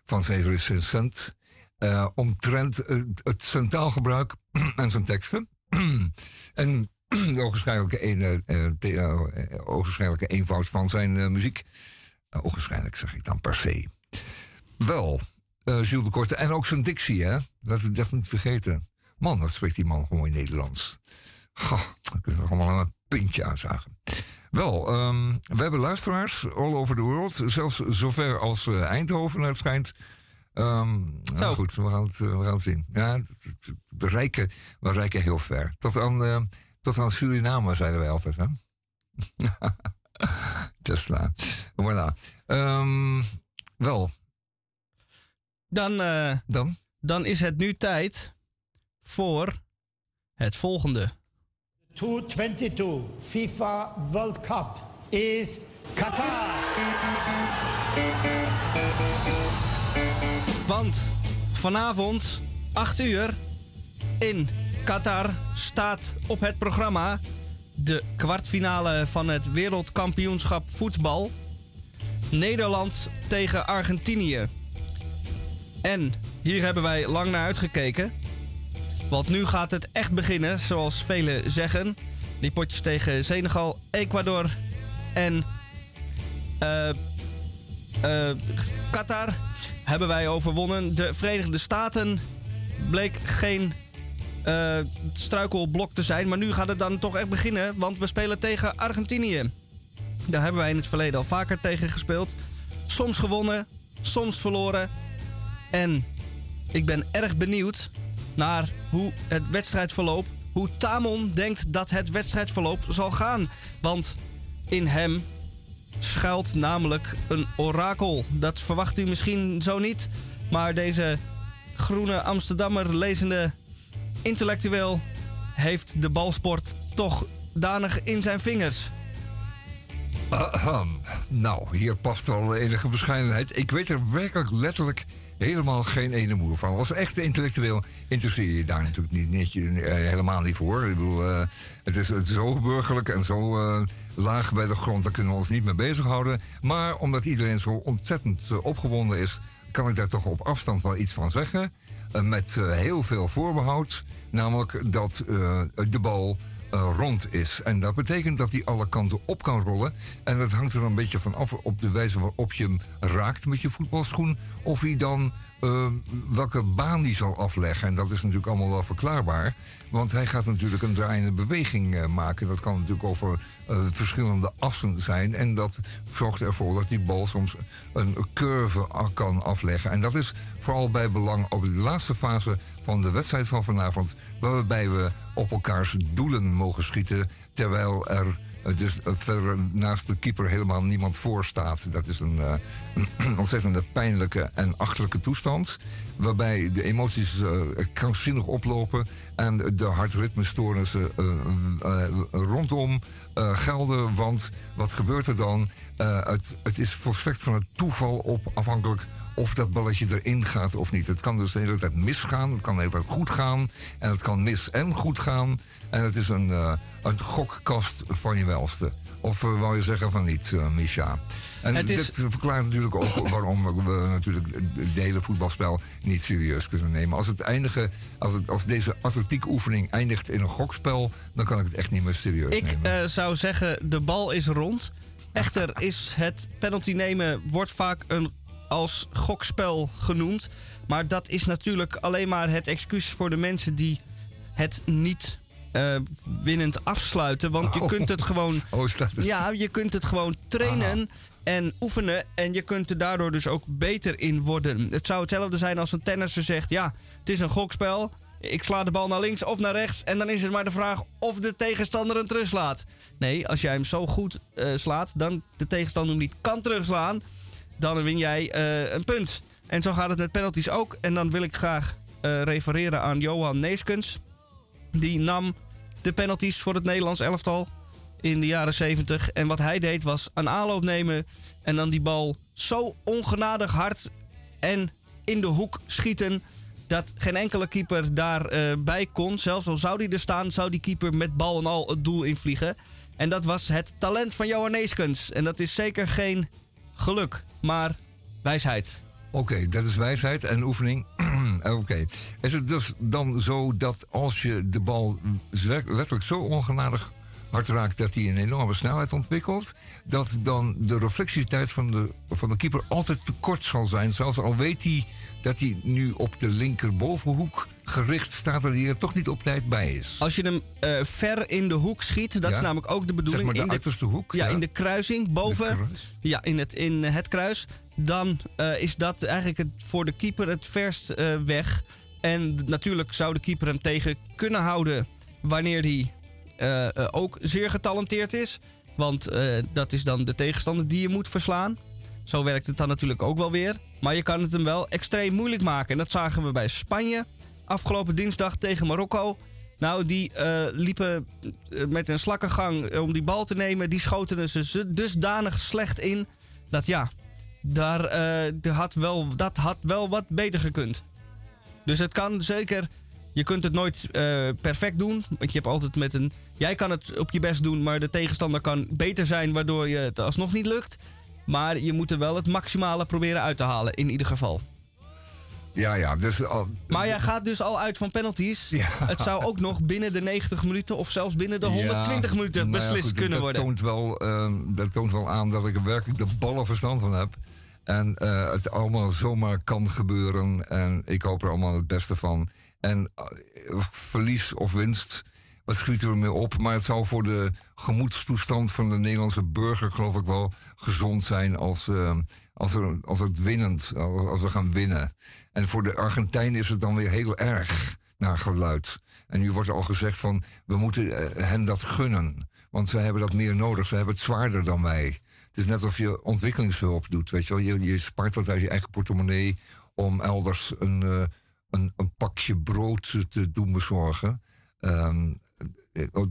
Speaker 2: van zijn recensent. eh, omtrent het, taalgebruik en zijn teksten. en de ogenschijnlijke, een, eh, eh, eenvoud van zijn muziek. Ogenschijnlijk zeg ik dan per se. Wel, Jules de Korte. En ook zijn dictie, hè? Laten we dat niet vergeten. Man, dat spreekt die man gewoon Nederlands. Goh, dan kunnen we allemaal een puntje aanzagen. Wel, ehm, we hebben luisteraars all over the world. Zelfs zover als eh, Eindhoven, het schijnt. Ehm, nou goed, we gaan, het, eh, we gaan het zien. Ja, we rijken, we rijken heel ver. Tot aan, eh, tot aan Suriname, zeiden wij altijd, hè? Tesla. Voilà. Ehm, wel,
Speaker 1: Dan,
Speaker 2: dan?
Speaker 1: dan is het nu tijd voor het volgende.
Speaker 6: 222 FIFA World Cup is Qatar.
Speaker 1: Want vanavond, 8 uur, in Qatar staat op het programma de kwartfinale van het wereldkampioenschap voetbal. Nederland tegen Argentinië. En hier hebben wij lang naar uitgekeken. Want nu gaat het echt beginnen, zoals velen zeggen. Die potjes tegen Senegal, Ecuador en eh, eh, Qatar hebben wij overwonnen. De Verenigde Staten bleek geen eh, struikelblok te zijn. Maar nu gaat het dan toch echt beginnen. Want we spelen tegen Argentinië. Daar hebben wij in het verleden al vaker tegen gespeeld. Soms gewonnen, soms verloren. En ik ben erg benieuwd naar hoe het wedstrijdverloop, hoe Tamon denkt dat het wedstrijdverloop zal gaan. Want in hem schuilt namelijk een orakel. Dat verwacht u misschien zo niet. Maar deze groene Amsterdammer lezende intellectueel heeft de balsport toch danig in zijn vingers.
Speaker 2: Nou, hier past wel enige bescheidenheid. Ik weet er werkelijk letterlijk helemaal geen ene moer van. Als echte intellectueel interesseer je daar natuurlijk niet, niet, eh, helemaal niet voor. Ik bedoel, eh, het, is, het is zo burgerlijk en zo eh, laag bij de grond, daar kunnen we ons niet mee bezighouden. Maar omdat iedereen zo ontzettend opgewonden is, kan ik daar toch op afstand wel iets van zeggen. Met heel veel voorbehoud. Namelijk dat de bal rond is. En dat betekent dat hij alle kanten op kan rollen. En dat hangt er een beetje van af op de wijze waarop je hem raakt met je voetbalschoen. Of hij dan eh, welke baan die zal afleggen. En dat is natuurlijk allemaal wel verklaarbaar. Want hij gaat natuurlijk een draaiende beweging eh, maken. Dat kan natuurlijk over eh, verschillende assen zijn. En dat zorgt ervoor dat die bal soms een curve kan afleggen. En dat is vooral bij belang op de laatste fase van de wedstrijd van vanavond. Waarbij we op elkaars doelen mogen schieten. Terwijl er dus eh, verder naast de keeper helemaal niemand voor staat. Dat is een, eh, ontzettende pijnlijke en achterlijke toestand. Waarbij de emoties eh, krankzinnig oplopen. En de hartritmestoornissen eh, eh, rondom eh, gelden. Want wat gebeurt er dan? Eh, het, het is volstrekt van het toeval op afhankelijk of dat balletje erin gaat of niet. Het kan dus de hele tijd misgaan, het kan de hele tijd goed gaan. En het kan mis en goed gaan. En het is een, eh, een gokkast van je welste. Of eh, wou je zeggen van niet, eh Misha? En
Speaker 1: Het is-
Speaker 2: dit verklaart natuurlijk ook waarom we natuurlijk het hele voetbalspel niet serieus kunnen nemen. Als, het eindigen, als, het, als deze atletiek-oefening eindigt in een gokspel, dan kan ik het echt niet meer serieus
Speaker 1: Ik
Speaker 2: nemen.
Speaker 1: eh, zou zeggen, de bal is rond. Echter is het penalty nemen wordt vaak een, als gokspel genoemd. Maar dat is natuurlijk alleen maar het excuus voor de mensen die het niet eh, winnend afsluiten. Want je
Speaker 2: Oh.
Speaker 1: kunt het gewoon...
Speaker 2: oh, het?
Speaker 1: Ja, je kunt het gewoon trainen en oefenen. En je kunt er daardoor dus ook beter in worden. Het zou hetzelfde zijn als een tennisser zegt... ja, het is een gokspel. Ik sla de bal naar links of naar rechts. En dan is het maar de vraag of de tegenstander hem terugslaat. Nee, als jij hem zo goed eh, slaat... dan de tegenstander hem niet kan terugslaan... dan win jij eh, een punt. En zo gaat het met penalties ook. En dan wil ik graag eh, refereren aan Johan Neeskens. Die nam de penalties voor het Nederlands elftal in de jaren 70. En wat hij deed was een aanloop nemen en dan die bal zo ongenadig hard en in de hoek schieten. Dat geen enkele keeper daarbij bij kon. Zelfs al zou die er staan, zou die keeper met bal en al het doel invliegen. En dat was het talent van Johan Neeskens. En dat is zeker geen geluk, maar wijsheid.
Speaker 2: Oké, dat is wijsheid en oefening. Oké. Is het dus dan zo dat als je de bal letterlijk zo ongenadig hard raakt dat hij een enorme snelheid ontwikkelt, dat dan de reflectietijd van de, van de keeper altijd te kort zal zijn. Zelfs al weet hij dat hij nu op de linkerbovenhoek gericht staat en hij er toch niet op tijd bij is.
Speaker 1: Als je hem eh, ver in de hoek schiet, dat
Speaker 2: Ja.
Speaker 1: is namelijk ook de
Speaker 2: Zeg
Speaker 1: bedoeling.
Speaker 2: maar de
Speaker 1: in
Speaker 2: uiterste hoek.
Speaker 1: Ja, in de kruising boven.
Speaker 2: De kruis.
Speaker 1: Ja, in het, in het kruis. Dan eh, is dat eigenlijk het, voor de keeper het verst eh, weg. En natuurlijk zou de keeper hem tegen kunnen houden wanneer hij ook zeer getalenteerd is. Want dat is dan de tegenstander die je moet verslaan. Zo werkt het dan natuurlijk ook wel weer. Maar je kan het hem wel extreem moeilijk maken. En dat zagen we bij Spanje afgelopen dinsdag tegen Marokko. Nou, die eh, liepen eh, met een slakkengang om die bal te nemen. Die schoten ze dusdanig slecht in. Dat ja, daar, eh, had wel, dat had wel wat beter gekund. Dus het kan zeker. Je kunt het nooit eh, perfect doen. Want je hebt altijd met een. Jij kan het op je best doen, maar de tegenstander kan beter zijn, waardoor je het alsnog niet lukt. Maar je moet er wel het maximale proberen uit te halen, in ieder geval.
Speaker 2: Ja, ja. Dus al,
Speaker 1: Maar jij gaat dus al uit van penalties.
Speaker 2: Ja.
Speaker 1: Het zou ook nog binnen de 90 minuten of zelfs binnen de 120
Speaker 2: Ja,
Speaker 1: minuten
Speaker 2: nou ja,
Speaker 1: beslist
Speaker 2: goed,
Speaker 1: kunnen
Speaker 2: dat
Speaker 1: worden.
Speaker 2: Toont wel, eh, dat toont wel aan dat ik er werkelijk de ballen verstand van heb. En eh, het allemaal zomaar kan gebeuren. En ik hoop er allemaal het beste van. En eh, verlies of winst, wat schieten we mee op? Maar het zou voor de gemoedstoestand van de Nederlandse burger, geloof ik wel, gezond zijn als, eh, als, er, als het winnend, als, als we gaan winnen. En voor de Argentijnen is het dan weer heel erg naar geluid. En nu wordt al gezegd van, we moeten eh, hen dat gunnen. Want zij hebben dat meer nodig, ze hebben het zwaarder dan wij. Het is net alsof je ontwikkelingshulp doet, weet je wel. Je, je spaart wat uit je eigen portemonnee om elders een, eh, een, een pakje brood te- doen bezorgen. eh,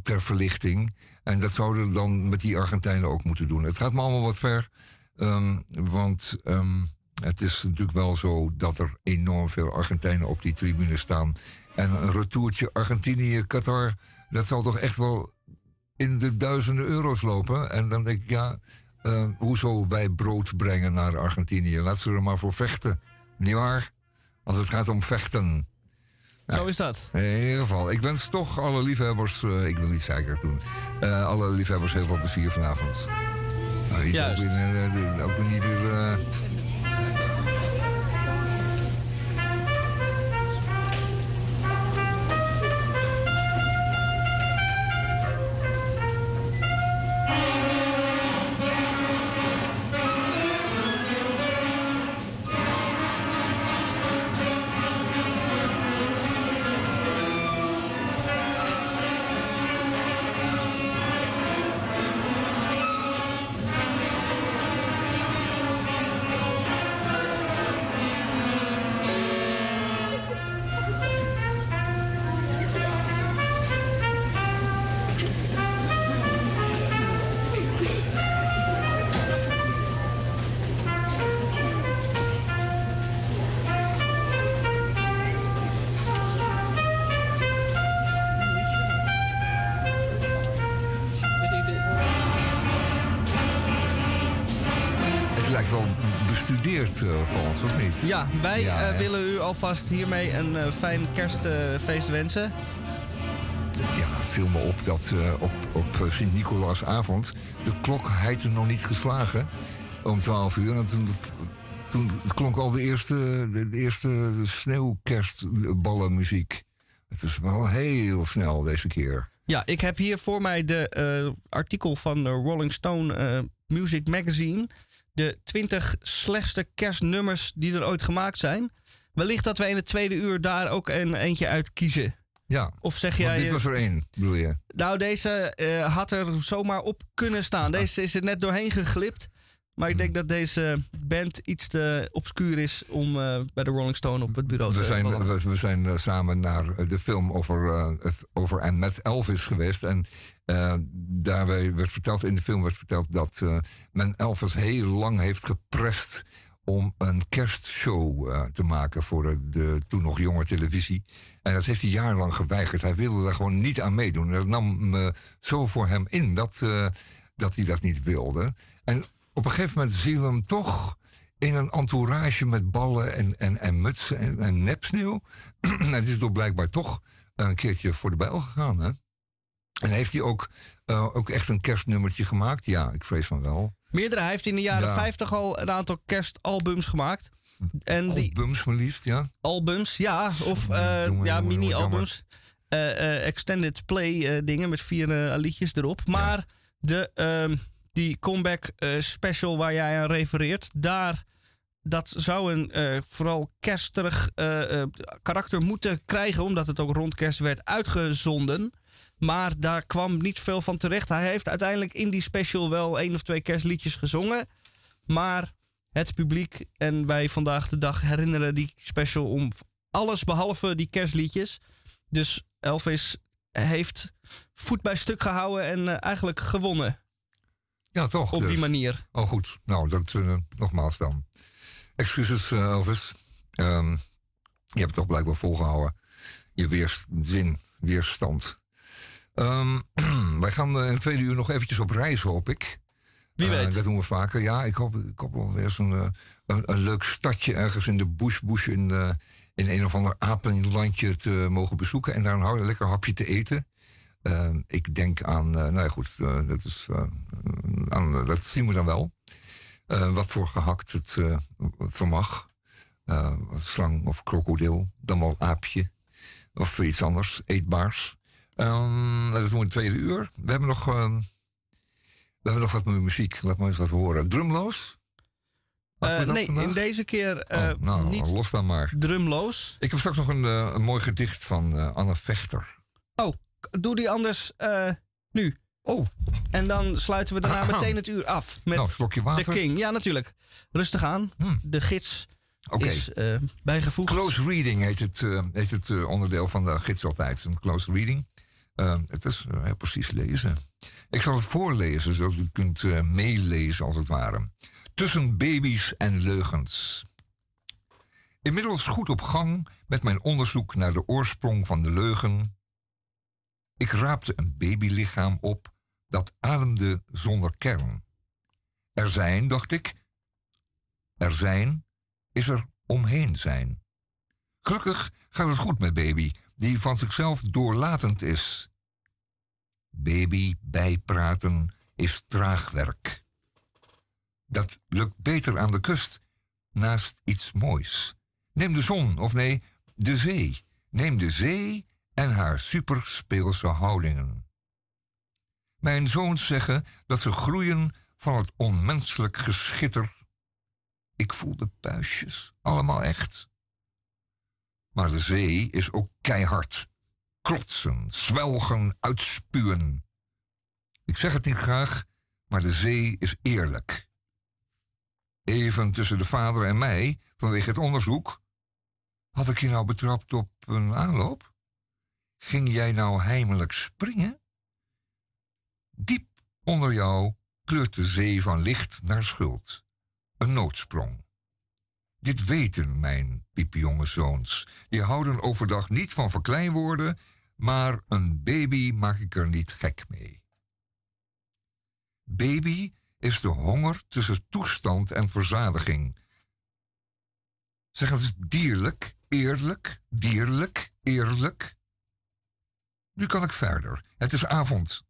Speaker 2: ter verlichting. En dat zouden we dan met die Argentijnen ook moeten doen. Het gaat me allemaal wat ver. Ehm, want ehm, het is natuurlijk wel zo dat er enorm veel Argentijnen op die tribune staan. En een retourtje Argentinië-Qatar, dat zal toch echt wel in de duizenden euro's lopen. En dan denk ik, ja, eh, hoezo wij brood brengen naar Argentinië? Laat ze er maar voor vechten. Niet waar? Als het gaat om vechten.
Speaker 1: Zo is dat.
Speaker 2: In ieder geval, ik wens toch alle liefhebbers, eh, ik wil niet zeker doen, eh, alle liefhebbers heel veel plezier vanavond. Nou, niet
Speaker 1: Juist.
Speaker 2: Ook, in, eh, de- ook niet weer. eh, uh, van ons, of niet?
Speaker 1: Ja, wij
Speaker 2: Ja,
Speaker 1: eh, willen u alvast hiermee een eh, fijn kerstfeest wensen.
Speaker 2: Ja, het viel me op dat eh, op, op eh, Sint-Nicolaasavond de klok heette nog niet geslagen om 12 uur. En toen, toen klonk al de eerste, de, de eerste sneeuwkerstballenmuziek. Het is wel heel snel deze keer.
Speaker 1: Ja, ik heb hier voor mij de eh, artikel van de Rolling Stone eh, Music Magazine. De 20 slechtste kerstnummers die er ooit gemaakt zijn. Wellicht dat wij in het tweede uur daar ook een eentje uit kiezen.
Speaker 2: Ja,
Speaker 1: Of zeg jij...
Speaker 2: dit was er één, bedoel je?
Speaker 1: Nou, deze eh, had er zomaar op kunnen staan. Deze is er net doorheen geglipt. Maar ik denk dat deze band iets te obscuur is om eh, bij de Rolling Stone op het bureau
Speaker 2: We
Speaker 1: te
Speaker 2: zijn, we, we zijn eh, samen naar eh, de film over, over en met Elvis geweest. En eh, daarbij werd verteld, in de film werd verteld dat men Elvis heel lang heeft geprest om een kerstshow te maken voor de, de toen nog jonge televisie. En dat heeft hij jarenlang geweigerd. Hij wilde daar gewoon niet aan meedoen. Dat nam me zo voor hem in dat, dat hij dat niet wilde. En op een gegeven moment zien we hem toch in een entourage met ballen en, en, en mutsen en, en nepsneeuw. het is toch blijkbaar toch een keertje voor de bijl gegaan, hè? En heeft hij ook, eh, ook echt een kerstnummertje gemaakt? Ja, ik vrees van wel.
Speaker 1: Meerdere. Hij heeft in de jaren
Speaker 2: Ja.
Speaker 1: 50 al een aantal kerstalbums gemaakt. En
Speaker 2: Albums maar liefst, ja.
Speaker 1: albums, ja, of eh,
Speaker 2: jongen,
Speaker 1: ja, mini-albums. Eh, extended play dingen met vier liedjes erop. Maar de, ehm, die comeback eh, special waar jij aan refereert, daar, dat zou een eh, vooral kersterig eh, karakter moeten krijgen, omdat het ook rond kerst werd uitgezonden. Maar daar kwam niet veel van terecht. Hij heeft uiteindelijk in die special wel één of twee kerstliedjes gezongen. Maar het publiek en wij vandaag de dag herinneren die special om alles behalve die kerstliedjes. Dus Elvis heeft voet bij stuk gehouden en eigenlijk gewonnen
Speaker 2: Ja, toch?
Speaker 1: op
Speaker 2: dus.
Speaker 1: die manier.
Speaker 2: Oh, goed. Nou, dat eh, nogmaals dan. Excuses, eh, Elvis. Ehm, je hebt het toch blijkbaar volgehouden. Je weerzin, weerstand. Ehm, wij gaan eh, in het tweede uur nog eventjes op reis, hoop ik.
Speaker 1: Wie weet.
Speaker 2: dat doen we vaker. Ja, ik hoop, ik hoop wel weer zo'n een, een leuk stadje ergens in de bush, bush in, in een of ander apenlandje te mogen bezoeken. En daar een lekker hapje te eten. Eh, ik denk aan, eh, nou ja goed, eh, dat, is, eh, aan, dat zien we dan wel. Wat voor gehakt het vermag. Slang of krokodil, dan wel aapje. Of iets anders, eetbaars. Ehm, dat doen we in het tweede uur. We hebben nog, ehm, we hebben nog wat muziek. Laat maar eens wat horen. Drumloos?
Speaker 1: Nee,
Speaker 2: vandaag?
Speaker 1: in deze keer
Speaker 2: Oh, nou,
Speaker 1: niet
Speaker 2: los dan maar.
Speaker 1: drumloos.
Speaker 2: Ik heb straks nog een, een mooi gedicht van Anne Vechter.
Speaker 1: Oh, doe die anders eh, nu.
Speaker 2: Oh,
Speaker 1: En dan sluiten we daarna meteen het uur af met
Speaker 2: nou, slokje
Speaker 1: de
Speaker 2: water.
Speaker 1: King. Ja, natuurlijk. Rustig aan.
Speaker 2: Hmm.
Speaker 1: De gids is eh, bijgevoegd.
Speaker 2: Close reading heet het, eh, heet het onderdeel van de gids altijd. Een close reading. Het is heel precies lezen. Ik zal het voorlezen, zodat u kunt meelezen als het ware. Tussen baby's en leugens. Inmiddels goed op gang met mijn onderzoek naar de oorsprong van de leugen. Ik raapte een babylichaam op dat ademde zonder kern. Er zijn, dacht ik, er zijn is er omheen zijn. Gelukkig gaat het goed met baby, die van zichzelf doorlatend is. Baby bijpraten is traag werk. Dat lukt beter aan de kust, naast iets moois. Neem de zon, of nee, de zee. Neem de zee en haar superspeelse houdingen. Mijn zoons zeggen dat ze groeien van het onmenselijk geschitter ik voel de puistjes, allemaal echt. Maar de zee is ook keihard. Klotsen, zwelgen, uitspuwen. Ik zeg het niet graag, maar de zee is eerlijk. Even tussen de vader en mij, vanwege het onderzoek. Had ik je nou betrapt op een aanloop? Ging jij nou heimelijk springen? Diep onder jou kleurt de zee van licht naar schuld een noodsprong. Dit weten mijn piepjonge zoons. Die houden overdag niet van verkleinwoorden, maar een baby maak ik er niet gek mee. Baby is de honger tussen toestand en verzadiging. Zeg eens dierlijk, eerlijk, dierlijk, eerlijk. Nu kan ik verder. Het is avond.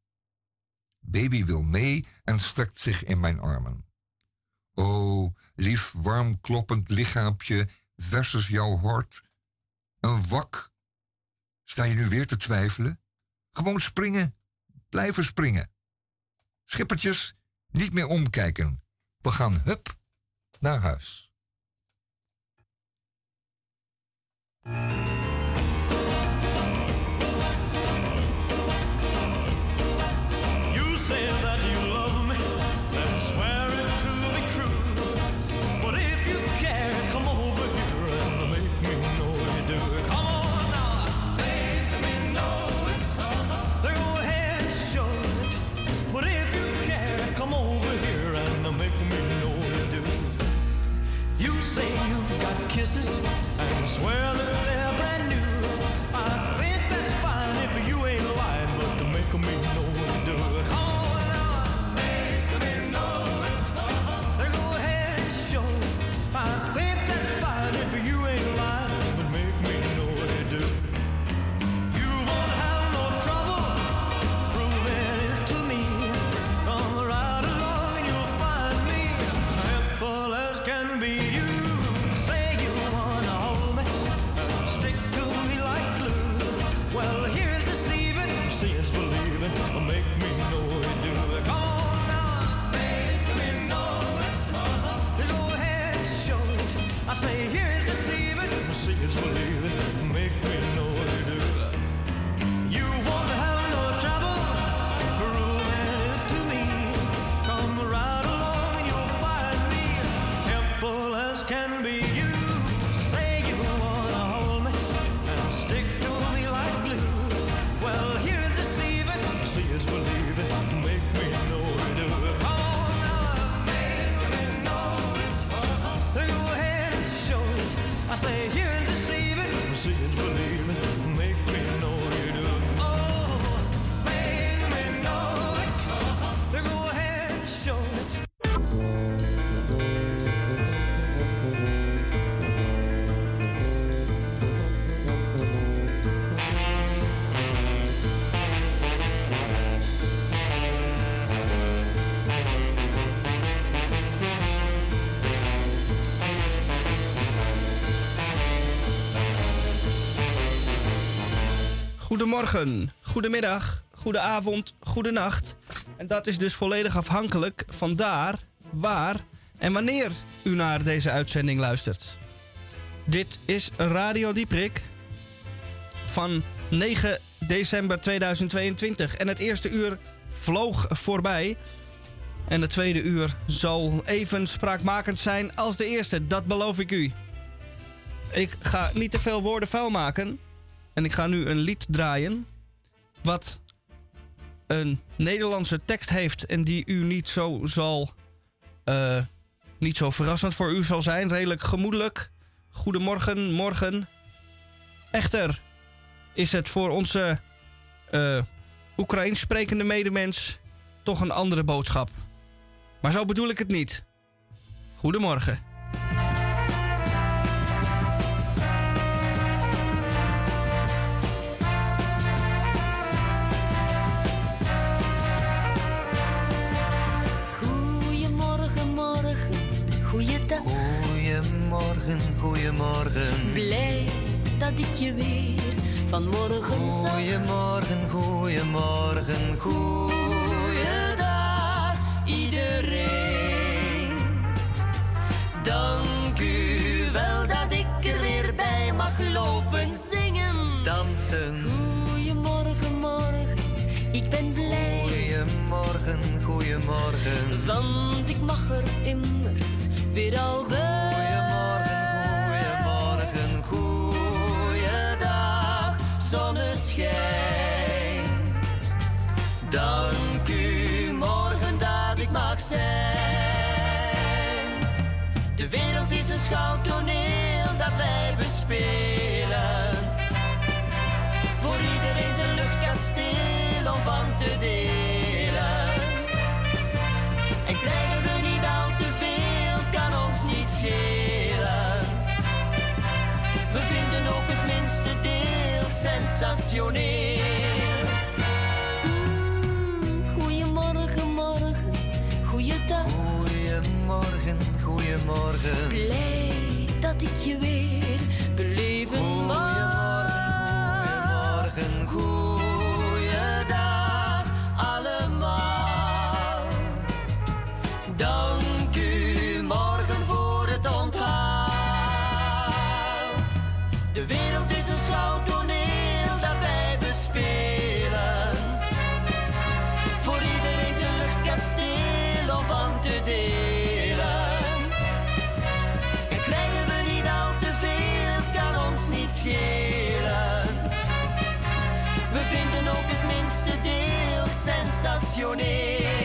Speaker 2: Baby wil mee en strekt zich in mijn armen. O, lief warm kloppend lichaampje versus jouw hort. Een wak. Sta je nu weer te twijfelen? Gewoon springen. Blijven springen. Schippertjes, niet meer omkijken. We gaan hup naar huis.
Speaker 1: Goedemorgen, goedemiddag, goedenavond, goedenacht. En dat is dus volledig afhankelijk van daar, waar en wanneer u naar deze uitzending luistert. Dit is Radio Dieprik van 9 december 2022. En het eerste uur vloog voorbij. En het tweede uur zal even spraakmakend zijn als de eerste, dat beloof ik u. Ik ga niet te veel woorden vuil maken. En ik ga nu een lied draaien. Wat een Nederlandse tekst heeft en die u niet zo zal. eh, niet zo verrassend voor u zal zijn. Redelijk gemoedelijk. Goedemorgen, morgen. Echter is het voor onze eh Oekraïens sprekende medemens toch een andere boodschap. Maar zo bedoel ik het niet. Goedemorgen,
Speaker 7: goedemorgen. Blij dat ik je weer vanmorgen zag.
Speaker 8: Goedemorgen, goedemorgen,
Speaker 7: Goeiedag, iedereen. Dank u wel dat ik er weer bij mag lopen zingen.
Speaker 8: dansen.
Speaker 7: Goedemorgen, morgen, ik ben blij.
Speaker 8: Goedemorgen, goedemorgen.
Speaker 7: Want ik mag er immers weer al bij. Dank u morgen dat ik mag zijn. De wereld is een schouwtoneel dat wij bespelen. Voor iedereen zijn luchtkasteel om van te delen. En krijgen we niet al te veel, kan ons niet schelen. We vinden ook het minste deel sensationeel. Goedemorgen. Blij dat ik je weer beleven mag. Deel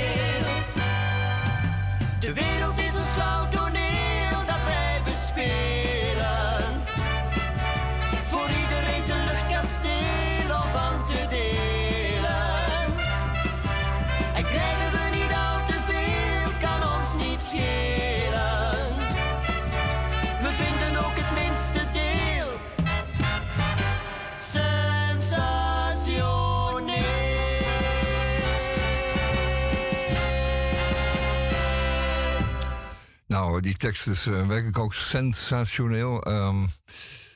Speaker 2: die tekst is eh, werkelijk ook sensationeel. Ehm,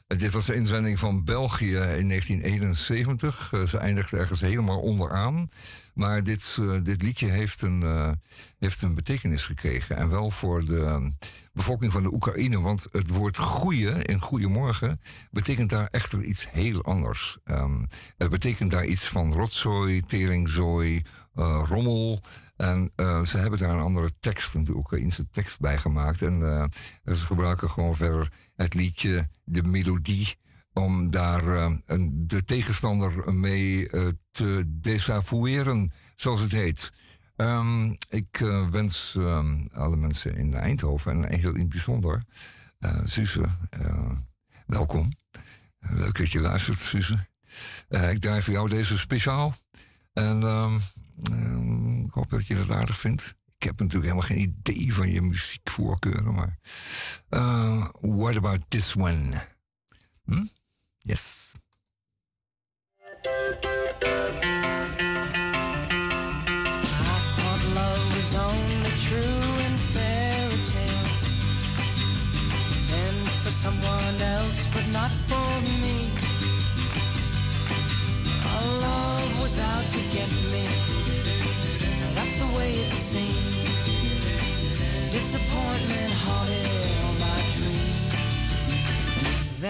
Speaker 2: dit was de inzending van België in 1971. Eh, ze eindigde ergens helemaal onderaan. Maar dit, eh, dit liedje heeft een, heeft een betekenis gekregen. En wel voor de eh, bevolking van de Oekraïne. Want het woord goeie in Goeiemorgen betekent daar echter iets heel anders. Ehm, het betekent daar iets van rotzooi, teringzooi, eh, rommel. En eh, ze hebben daar een andere tekst, een Oekraïnse tekst bij gemaakt. En eh, ze gebruiken gewoon verder het liedje, de melodie, om daar een, de tegenstander mee te desavoueren, zoals het heet. Ehm, ik wens ehm, alle mensen in Eindhoven, en heel in het bijzonder, Suze, welkom. Leuk dat je luistert, Suze. Ik draai voor jou deze speciaal. En ehm, ehm, ik hoop dat je het aardig vindt. Ik heb natuurlijk helemaal geen idee van je muziekvoorkeuren, maar... eh, what about this one? Hm? Yes.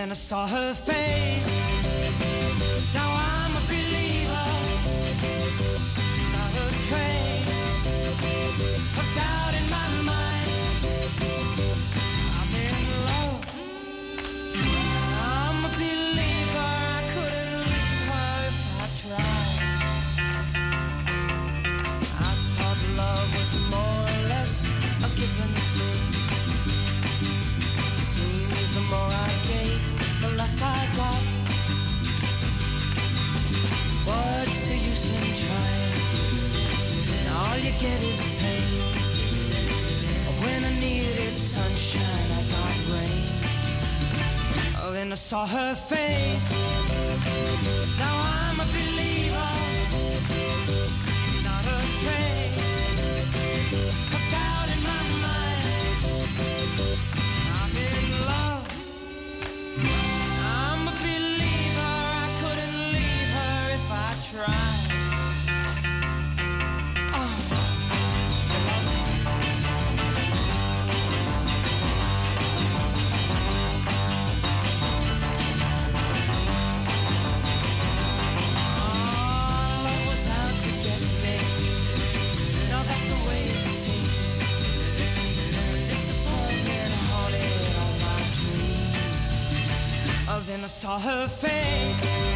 Speaker 9: then I saw her face. I saw her face. Now I then I saw her face.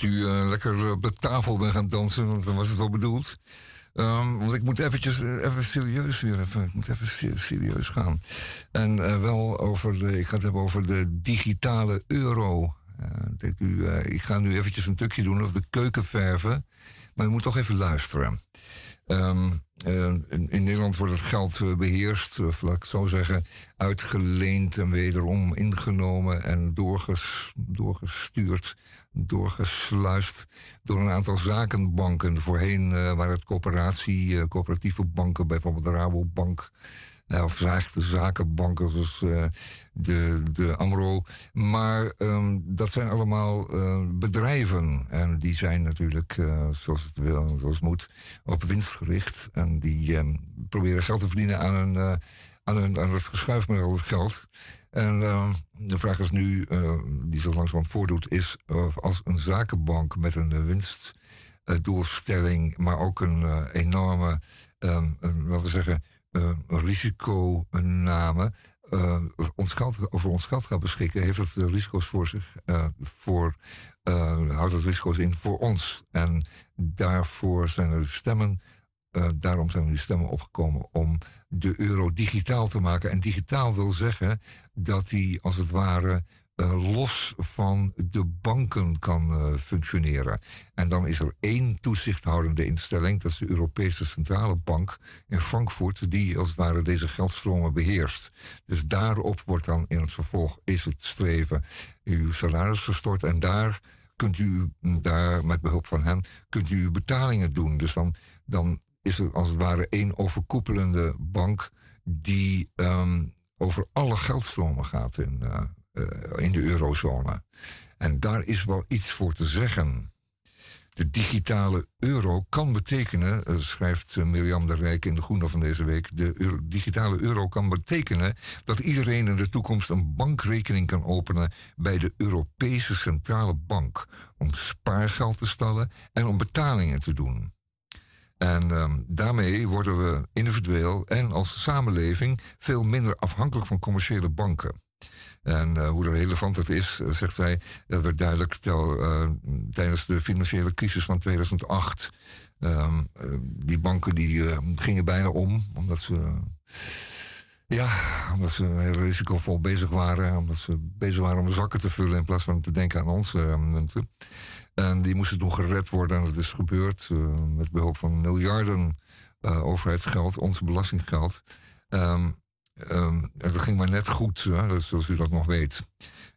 Speaker 2: dat u eh, lekker eh, op de tafel bent gaan dansen, want dan was het wel bedoeld. Ehm, want ik moet eventjes, eh, even serieus weer, even, ik moet even serieus gaan. En wel over, de, ik ga het hebben over de digitale euro. Denkt u, ik ga nu eventjes een tukje doen over de keukenverven. Maar u moet toch even luisteren. Ehm, in, Nederland wordt het geld beheerst, of laat ik het zo zeggen, uitgeleend en wederom ingenomen en doorgestuurd doorgesluist door een aantal zakenbanken. Voorheen eh, waren het coöperatie, eh, coöperatieve banken, bijvoorbeeld de Rabobank. eh, of de zakenbanken zoals de, de AMRO. Maar ehm, dat zijn allemaal bedrijven. En die zijn natuurlijk, zoals het wil, zoals moet, op winst gericht. En die ehm, proberen geld te verdienen aan, een, aan, een, aan het geschuif met al het geld. En ehm, de vraag is nu, eh, die zo langzamerhand voordoet, is of als een zakenbank met een eh, winstdoelstelling, maar ook een eh, enorme, een, laten we zeggen, eh, risiconname, eh, ons geld, over ons geld gaat beschikken, heeft het eh, risico's voor zich, eh, voor, eh, houdt het risico's in voor ons. En daarvoor zijn er stemmen, eh, daarom zijn nu stemmen opgekomen om de euro digitaal te maken. En digitaal wil zeggen dat die als het ware eh, los van de banken kan eh, functioneren. En dan is er één toezichthoudende instelling, dat is de Europese Centrale Bank in Frankfurt, die als het ware deze geldstromen beheerst. Dus daarop wordt dan in het vervolg is het streven uw salaris gestort en daar kunt u daar met behulp van hen kunt u uw betalingen doen. Dus dan is er als het ware één overkoepelende bank die ehm, over alle geldstromen gaat in, eh, eh, in de eurozone. En daar is wel iets voor te zeggen. De digitale euro kan betekenen, eh, schrijft Mirjam de Rijk in de Groene van deze week, de digitale euro kan betekenen dat iedereen in de toekomst een bankrekening kan openen bij de Europese Centrale Bank om spaargeld te stellen en om betalingen te doen. En ehm, daarmee worden we individueel en als samenleving veel minder afhankelijk van commerciële banken. En eh, hoe relevant dat is, eh, zegt zij, dat werd duidelijk eh, tijdens de financiële crisis van 2008. Ehm, eh, die banken die, gingen bijna om, omdat ze, ja, omdat ze heel risicovol bezig waren. Omdat ze bezig waren om zakken te vullen in plaats van te denken aan onze munten. En die moesten toen gered worden en dat is gebeurd eh, met behulp van miljarden eh, overheidsgeld, onze belastinggeld. En dat ging maar net goed, hè, zoals u dat nog weet.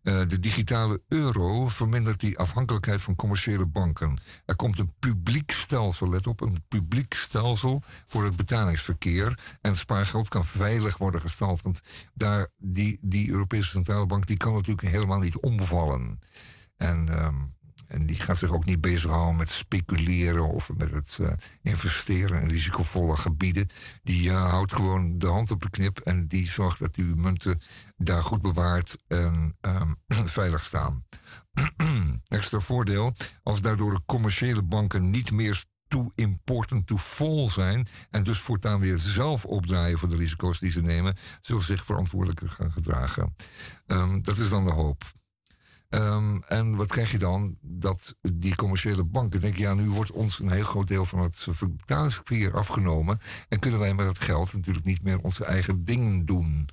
Speaker 2: Eh, de digitale euro vermindert die afhankelijkheid van commerciële banken. Er komt een publiek stelsel, let op, een publiek stelsel voor het betalingsverkeer. En spaargeld kan veilig worden gestald. Want daar, die, die Europese Centrale Bank die kan natuurlijk helemaal niet omvallen. En, ehm, en die gaat zich ook niet bezighouden met speculeren of met het eh, investeren in risicovolle gebieden. Die eh, houdt gewoon de hand op de knip en die zorgt dat uw munten daar goed bewaard en ehm, veilig staan. Extra voordeel, als daardoor de commerciële banken niet meer too important to fall zijn en dus voortaan weer zelf opdraaien voor de risico's die ze nemen, zullen zich verantwoordelijker gaan gedragen. Ehm, dat is dan de hoop. Ehm, en wat krijg je dan? Dat die commerciële banken denken, ja, nu wordt ons een heel groot deel van het betalingsverkeer afgenomen. En kunnen wij met dat geld natuurlijk niet meer onze eigen dingen doen.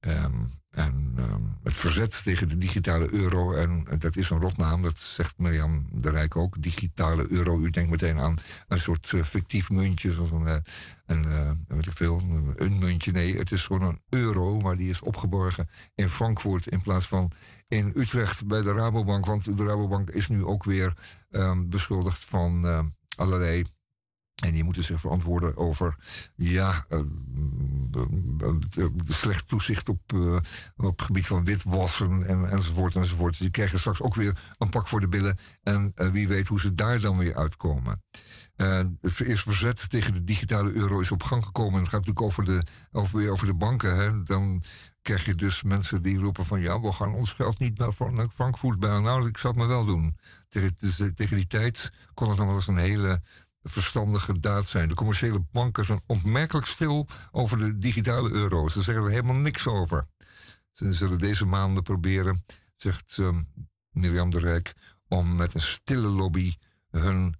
Speaker 2: Ehm, en ehm, het verzet tegen de digitale euro, en dat is een rotnaam, dat zegt Mirjam de Rijk ook, digitale euro. U denkt meteen aan een soort eh, fictief muntje, zoals een, eh, een eh, weet veel, een muntje. Nee, het is gewoon een euro, maar die is opgeborgen in Frankfurt in plaats van in Utrecht bij de Rabobank. Want de Rabobank is nu ook weer ehm, beschuldigd van allerlei en die moeten zich verantwoorden over ja, eh, slecht toezicht op, eh, op het gebied van witwassen en, enzovoort enzovoort. Dus die krijgen straks ook weer een pak voor de billen. En eh, wie weet hoe ze daar dan weer uitkomen. Het eerste verzet tegen de digitale euro is op gang gekomen. En het gaat natuurlijk over de, over, weer over de banken. Hè. Dan krijg je dus mensen die roepen van... ja, we gaan ons geld niet naar Fran- naar Frankfurt brengen. Nou, ik zal het maar wel doen. Tegen, dus, tegen die tijd kon het nog wel eens een hele verstandige daad zijn. De commerciële banken zijn opmerkelijk stil over de digitale euro. Ze zeggen er helemaal niks over. Ze zullen deze maanden proberen, zegt ehm, Mirjam de Rijk... om met een stille lobby hun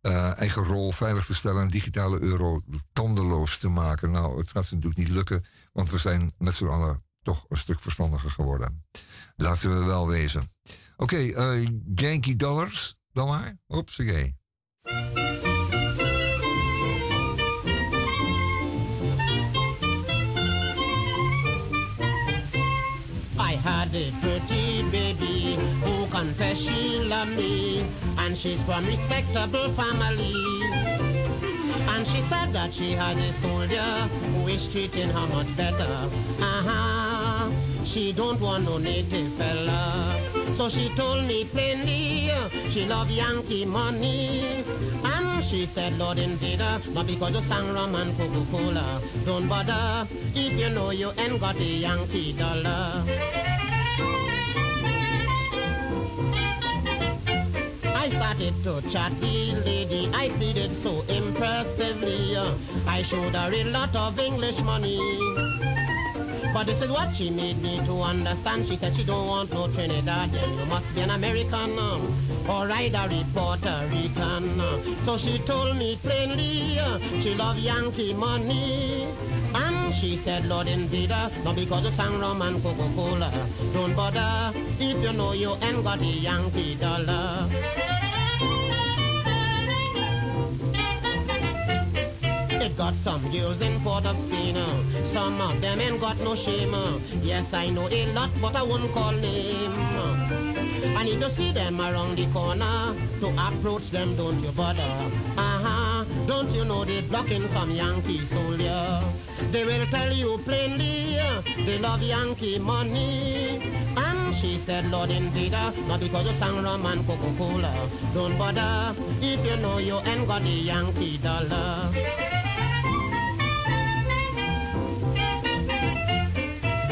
Speaker 2: eh, eigen rol veilig te stellen... en digitale euro tandeloos te maken. Nou, het gaat ze natuurlijk niet lukken... want we zijn met z'n allen toch een stuk verstandiger geworden. Laten we wel wezen. Oké, eh, Yankee Dollars, dan maar. the pretty baby who confess she loved
Speaker 10: me and she's from respectable family. And she said that she had a soldier who is treating her much better. Uh-huh. She don't want no native fella. So she told me plainly she love Yankee money. And she said, Lord invader, uh, not because you sang rum and Coca-Cola. Don't bother if you know you ain't got a Yankee dollar. I started to chat the lady, I pleaded so impressively. I showed her a lot of English money. But this is what she made me to understand. She said she don't want no Trinidadian. You must be an American or either a Puerto Rican. So she told me plainly uh, she love Yankee money. And she said, Lord Invader, not because you sang rum and Coca-Cola. Don't bother if you know you ain't got a Yankee dollar. It got some girls in Port of Spain. Some of them ain't got no shame. Yes, I know a lot, but I won't call name. And if you see them around the corner, to approach them, don't you bother. Uh-huh. Don't you know they blocking some Yankee soldier? They will tell you plainly, they love Yankee money. And she said, Lord Invader, not because you sang rum and Coca-Cola. Don't bother if you know you ain't got the Yankee dollar.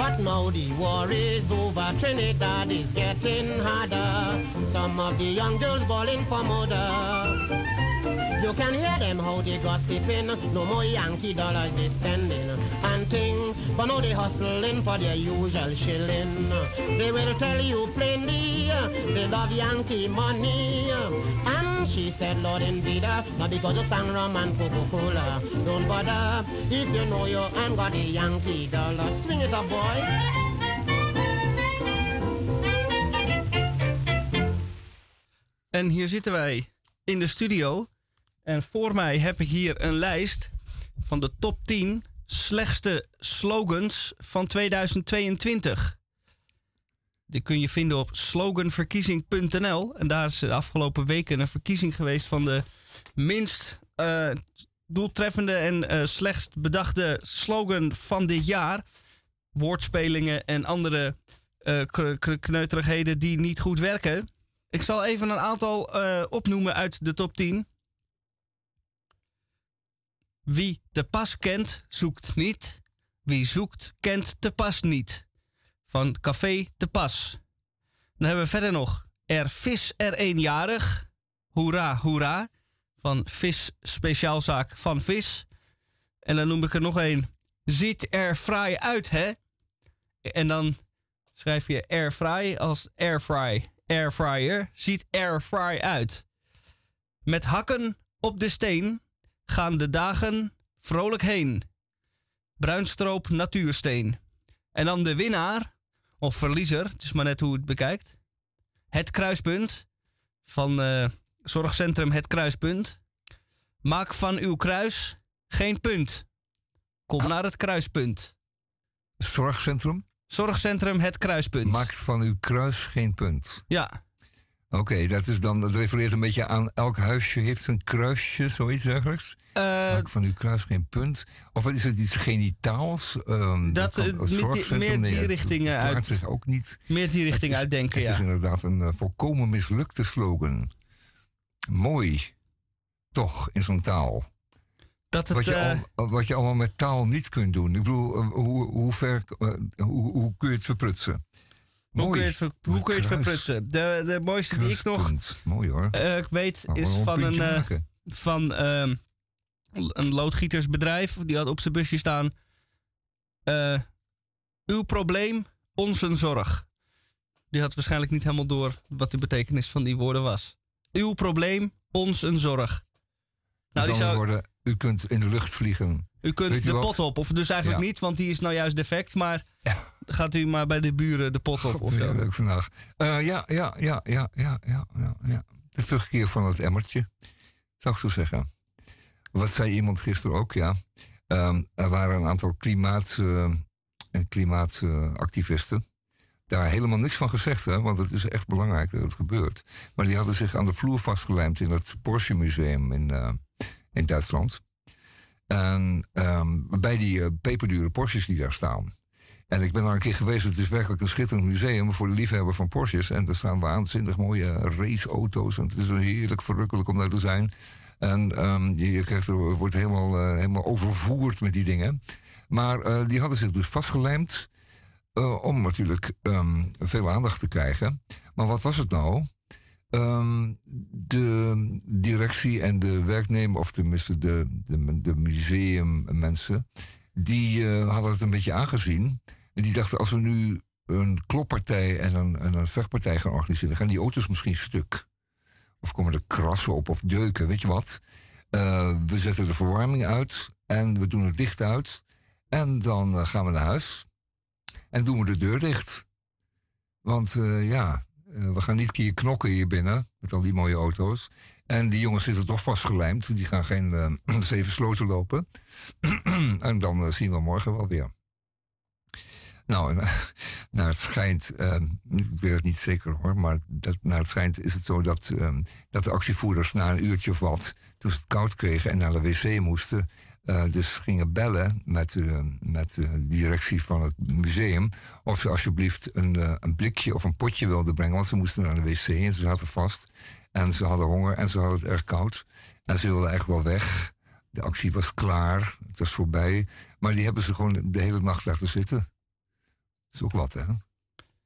Speaker 10: But now the war is over, Trinidad is getting harder. Some of the young girls bawling for murder. You can hear them how they gossiping, no more Yankee dollars they spending and thing. But now they hustling for their usual shilling. They will tell you plainly they love Yankee money. And she said, Lord Invader, not because you sang rum and Coca-Cola. Don't bother if you know you ain't got a Yankee dollar. Swing it up, boy.
Speaker 1: En hier zitten wij in de studio. En voor mij heb ik hier een lijst van de top 10 slechtste slogans van 2022. Die kun je vinden op sloganverkiezing.nl. En daar is de afgelopen weken een verkiezing geweest van de minst eh, doeltreffende en eh, slechtst bedachte slogan van dit jaar. Woordspelingen en andere k- kneuterigheden die niet goed werken. Ik zal even een aantal eh, opnoemen uit de top 10. Wie te pas kent, zoekt niet. Wie zoekt, kent te pas niet. Van Café te pas. Dan hebben we verder nog Er vis er eenjarig. Hoera, hoera. Van Vis Speciaalzaak van Vis. En dan noem ik er nog een. Ziet er fraai uit, hè? En dan schrijf je airfry als airfry. Airfryer ziet airfry uit. Met hakken op de steen gaan de dagen vrolijk heen. Bruinstroop natuursteen. En dan de winnaar, of verliezer, het is maar net hoe het bekijkt. Het kruispunt van eh, Zorgcentrum Het Kruispunt. Maak van uw kruis geen punt. Kom naar het kruispunt.
Speaker 2: Zorgcentrum?
Speaker 1: Zorgcentrum Het Kruispunt.
Speaker 2: Maakt van uw kruis geen punt.
Speaker 1: Ja.
Speaker 2: Oké, dat is dan, dat refereert een beetje aan elk huisje heeft een kruisje, zoiets dergelijks.
Speaker 1: Eh,
Speaker 2: Maak van uw kruis geen punt. Of is het iets genitaals? Ehm,
Speaker 1: Dat,
Speaker 2: kan
Speaker 1: eh, meer die-
Speaker 2: zorgcentrum?
Speaker 1: meer die
Speaker 2: het
Speaker 1: richting, eh,
Speaker 2: verklaart
Speaker 1: uit-
Speaker 2: zich ook niet.
Speaker 1: Meer die richting uitdenken,
Speaker 2: Het is
Speaker 1: ja.
Speaker 2: inderdaad een eh, volkomen mislukte slogan. Mooi, toch, in zo'n taal.
Speaker 1: Dat het,
Speaker 2: wat, je
Speaker 1: eh,
Speaker 2: al- wat je allemaal met taal niet kunt doen. Ik bedoel, eh, hoe, hoe, ver, eh, hoe, hoe kun je het verprutsen?
Speaker 1: Hoe
Speaker 2: Mooi.
Speaker 1: kun je het, ver- hoe kun je het verprutsen? De, de mooiste die ik nog.
Speaker 2: Mooi hoor.
Speaker 1: ik weet
Speaker 2: Nou,
Speaker 1: is
Speaker 2: een
Speaker 1: van een,
Speaker 2: maken.
Speaker 1: van ehm, een loodgietersbedrijf. Die had op zijn busje staan. uw probleem, onze zorg. Die had waarschijnlijk niet helemaal door wat de betekenis van die woorden was. Uw probleem, ons een zorg. Nou, die zou,
Speaker 2: woorden, u kunt in de lucht vliegen.
Speaker 1: U kunt de pot op, of dus eigenlijk niet, want die is nou juist defect. Maar gaat u maar bij de buren de pot op? Of
Speaker 2: leuk vandaag. Eh, ja, ja, ja, ja, ja, ja, ja, De terugkeer van het emmertje, zou ik zo zeggen. Wat zei iemand gisteren ook, ja. Ehm, er waren een aantal klimaat, eh, klimaatactivisten. Daar helemaal niks van gezegd, hè, want het is echt belangrijk dat het gebeurt. Maar die hadden zich aan de vloer vastgelijmd in het Porsche Museum in eh, in Duitsland. En ehm, bij die eh, peperdure Porsches die daar staan. En ik ben daar een keer geweest. Het is werkelijk een schitterend museum voor de liefhebber van Porsches. En er staan waanzinnig mooie raceauto's. En het is heerlijk verrukkelijk om daar te zijn. En ehm, je, je krijgt, er wordt helemaal, eh, helemaal overvoerd met die dingen. Maar eh, die hadden zich dus vastgelijmd. om natuurlijk ehm, veel aandacht te krijgen. Maar wat was het nou? Ehm, de directie en de werknemer, of tenminste de, de, de museummensen, die eh, hadden het een beetje aangezien. En die dachten, als we nu een kloppartij en een, en een vechtpartij gaan organiseren, gaan die auto's misschien stuk. Of komen er krassen op of deuken, weet je wat. Eh, we zetten de verwarming uit en we doen het licht uit. En dan eh, gaan we naar huis. En doen we de deur dicht. Want ja, eh, we gaan niet keer knokken hier binnen met al die mooie auto's. En die jongens zitten toch vastgelijmd. Die gaan geen eh, zeven sloten lopen. en dan eh, zien we morgen wel weer. Nou, eh, naar het schijnt, eh, ik weet het niet zeker hoor, maar dat, naar het schijnt is het zo dat, eh, dat de actievoerders na een uurtje of wat, toen ze het koud kregen en naar de wc moesten, eh, dus gingen bellen met, eh, met de directie van het museum of ze alsjeblieft een, eh, een blikje of een potje wilden brengen, want ze moesten naar de wc en ze zaten vast en ze hadden honger en ze hadden het erg koud en ze wilden echt wel weg. De actie was klaar, het was voorbij, maar die hebben ze gewoon de hele nacht laten zitten. Dat is ook wat, hè?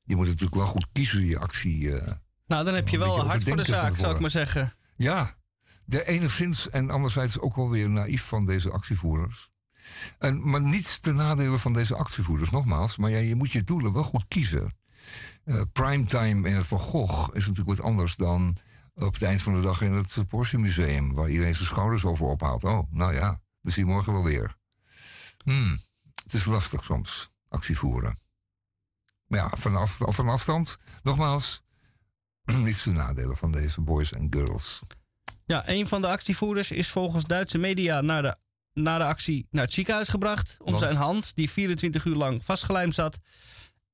Speaker 2: Je moet natuurlijk wel goed kiezen, je actie.
Speaker 1: Nou, dan heb je wel hard voor de zaak, zou ik maar zeggen.
Speaker 2: Ja, de enigszins en anderzijds ook wel weer naïef van deze actievoerders. En, maar niet ten nadele van deze actievoerders, nogmaals. Maar ja, je moet je doelen wel goed kiezen. Eh, primetime in het Van Gogh is natuurlijk wat anders dan op het eind van de dag in het Porsche Museum. Waar iedereen zijn schouders over ophaalt. Oh, nou ja, we zien morgen wel weer. Hmm, het is lastig soms, actie voeren. Maar ja, vanaf, van afstand, nogmaals, niets te nadelen van deze boys en girls.
Speaker 1: Ja, een van de actievoerders is volgens Duitse media naar de, na de actie naar het ziekenhuis gebracht. Om
Speaker 2: Want?
Speaker 1: zijn hand, die 24 uur lang vastgelijmd zat,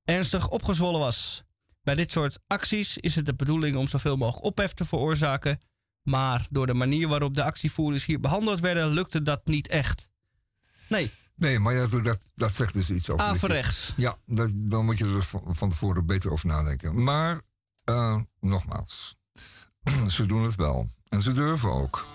Speaker 1: ernstig opgezwollen was. Bij dit soort acties is het de bedoeling om zoveel mogelijk ophef te veroorzaken. Maar door de manier waarop de actievoerders hier behandeld werden, lukte dat niet echt. Nee,
Speaker 2: Nee, maar ja, dat, dat zegt dus iets over. dat
Speaker 1: averechts.
Speaker 2: Ja, dat, dan moet je er van, van tevoren beter over nadenken. Maar, eh, nogmaals, ze doen het wel. En ze durven ook.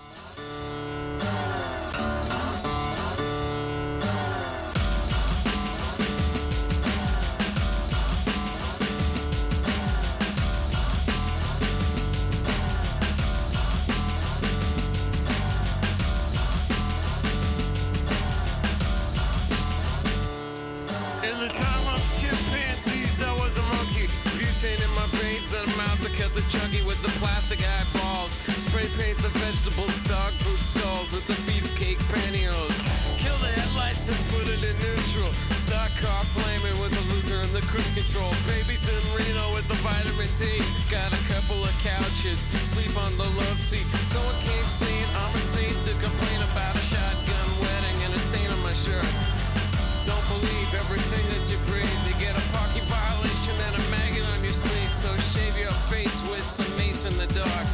Speaker 11: Paint the vegetables, dog food stalls with the beefcake pantyhose. Kill the headlights and put it in neutral. Stock car flaming with the loser and the cruise control. Babies in Reno with the vitamin D. Got a couple of couches, sleep on the love seat. Someone came saying I'm insane to complain about a shotgun wedding and a stain on my shirt. Don't believe everything that you breathe. You get a parking violation and a maggot on your sleeve. So shave your face with some mace in the dark.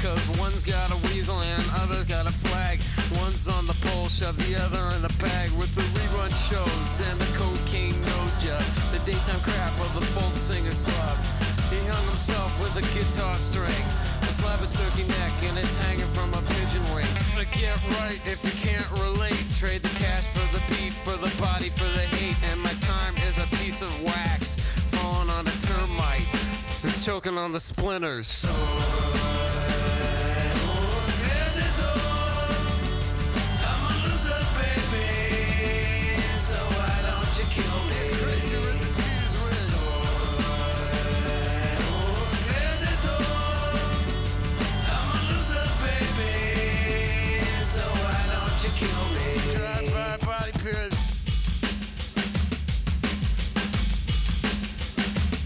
Speaker 11: Cause one's got a weasel and other's got a flag. One's on the pole, shove the other in the bag. With the rerun shows and the cocaine nose job. The daytime crap of the folk singer slub. He hung himself with a guitar string. A slab of turkey neck and it's hanging from a pigeon wing. To get right if you can't relate. Trade the cash for the beat, for the body, for the hate. And my time is a piece of wax falling on a termite. Who's choking on the splinters.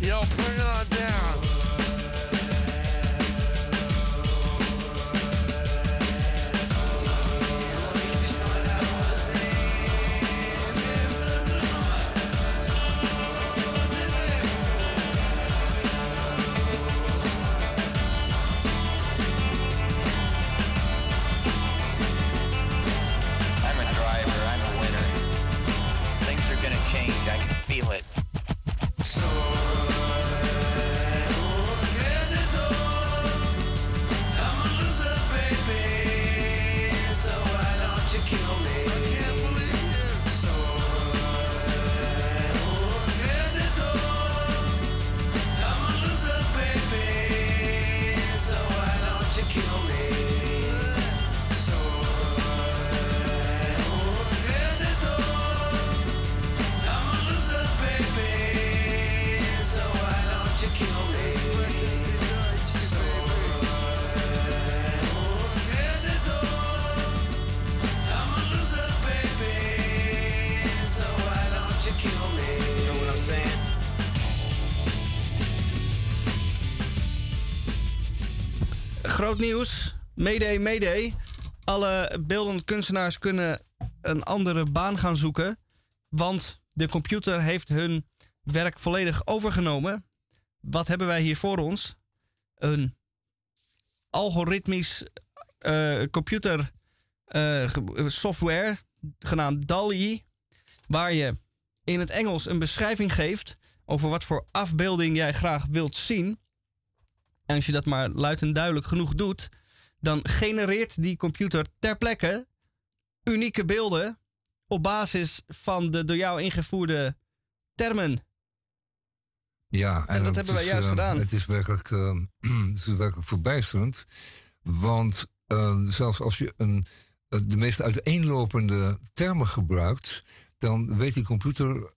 Speaker 11: Yo, bring it
Speaker 1: on down. Nieuws. Mayday, mayday. Alle beeldende kunstenaars kunnen een andere baan gaan zoeken. Want de computer heeft hun werk volledig overgenomen. Wat hebben wij hier voor ons? Een algoritmisch eh, computer ge- software genaamd DALL-E. Waar je in het Engels een beschrijving geeft over wat voor afbeelding jij graag wilt zien. En als je dat maar luid en duidelijk genoeg doet, dan genereert die computer ter plekke unieke beelden op basis van de door jou ingevoerde termen.
Speaker 2: Ja, en,
Speaker 1: dat hebben wij
Speaker 2: is,
Speaker 1: juist
Speaker 2: eh,
Speaker 1: gedaan.
Speaker 2: Het is werkelijk, eh, het is werkelijk verbijsterend. Want eh, zelfs als je een, eh, de meest uiteenlopende termen gebruikt, dan weet die computer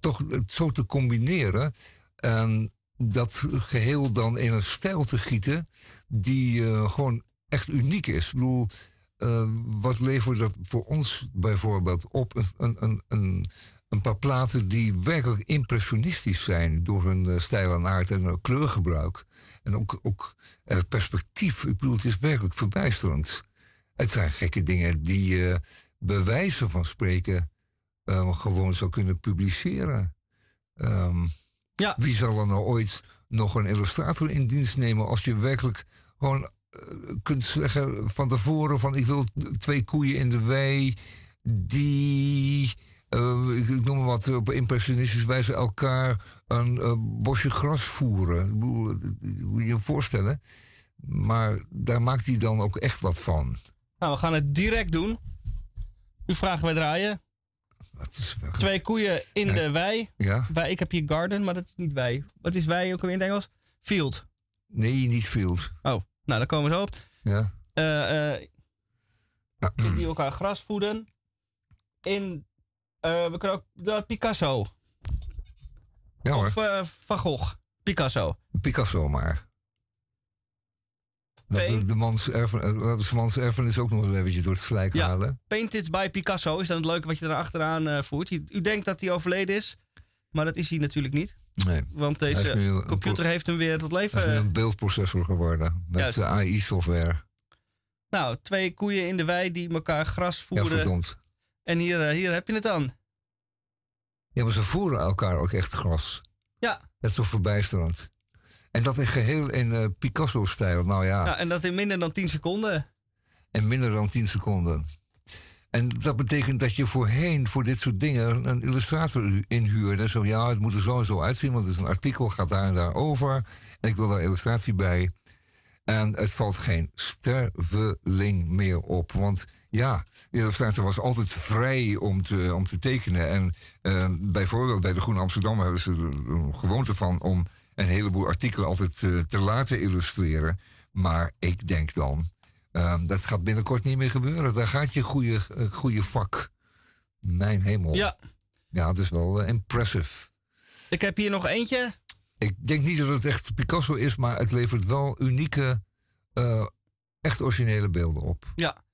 Speaker 2: toch het zo te combineren. En dat geheel dan in een stijl te gieten die eh, gewoon echt uniek is. Ik bedoel, eh, wat levert dat voor ons bijvoorbeeld op? Een, een, een, een, paar platen die werkelijk impressionistisch zijn door hun eh, stijl en aard en kleurgebruik. En ook, ook perspectief. Ik bedoel, het is werkelijk verbijsterend. Het zijn gekke dingen die je bij wijze van spreken gewoon zou kunnen publiceren. Ehm,
Speaker 1: ja.
Speaker 2: Wie zal er nou ooit nog een illustrator in dienst nemen als je werkelijk gewoon eh, kunt zeggen van tevoren van ik wil twee koeien in de wei die, eh, ik, ik noem maar wat, op impressionistische wijze elkaar een eh, bosje gras voeren. Ik bedoel, moet je je voorstellen. Maar daar maakt hij dan ook echt wat van.
Speaker 1: Nou, we gaan het direct doen. U vragen wij draaien. Twee koeien in de wei.
Speaker 2: Ja?
Speaker 1: Wij, ik heb hier garden, maar dat is niet wei. Wat is wei ook alweer in het Engels? Field.
Speaker 2: Nee, niet field.
Speaker 1: Oh, nou, daar komen we zo op.
Speaker 2: Ja.
Speaker 1: Eh, eh, die elkaar gras voeden. In, eh, we kunnen ook de Picasso.
Speaker 2: Ja hoor.
Speaker 1: Of eh, Van Gogh. Picasso.
Speaker 2: Picasso maar. Dat de, de mans erfen, eh, ze mans erfenis ook nog eventjes door het slijk
Speaker 1: Ja.
Speaker 2: halen.
Speaker 1: Painted by Picasso is dan het leuke wat je erachteraan eh voert. U, u denkt dat hij overleden is, maar dat is hij natuurlijk niet.
Speaker 2: Nee.
Speaker 1: Want
Speaker 2: Hij is
Speaker 1: deze
Speaker 2: een
Speaker 1: computer heeft hem weer tot
Speaker 2: Hij
Speaker 1: leven.
Speaker 2: is nu een beeldprocessor geworden. Met de AI-software.
Speaker 1: Nou, twee koeien in de wei die elkaar gras
Speaker 2: Ja,
Speaker 1: voeren.
Speaker 2: verdomd.
Speaker 1: en hier, eh, hier heb je het dan.
Speaker 2: Ja, maar ze voeren elkaar ook echt gras.
Speaker 1: Ja.
Speaker 2: Dat is toch verbijsterend. En dat in geheel in eh, Picasso-stijl. Nou ja,
Speaker 1: en dat in minder dan 10 seconden.
Speaker 2: en minder dan 10 seconden. En dat betekent dat je voorheen voor dit soort dingen een illustrator inhuurde. Zo ja, het moet er zo en zo uitzien, want het is een artikel, gaat daar en daar over. En ik wil daar illustratie bij. En het valt geen sterveling meer op. Want ja, de illustrator was altijd vrij om te, om te tekenen. En eh, bijvoorbeeld bij de Groene Amsterdam hebben ze er een gewoonte van om een heleboel artikelen altijd eh, te laten illustreren. Maar ik denk dan, eh, dat gaat binnenkort niet meer gebeuren. Daar gaat je goede, eh, goede vak. Mijn hemel.
Speaker 1: Ja.
Speaker 2: Ja, het is wel eh, impressive.
Speaker 1: Ik heb hier nog eentje.
Speaker 2: Ik denk niet dat het echt Picasso is, maar het levert wel unieke, echt originele beelden op.
Speaker 1: Ja.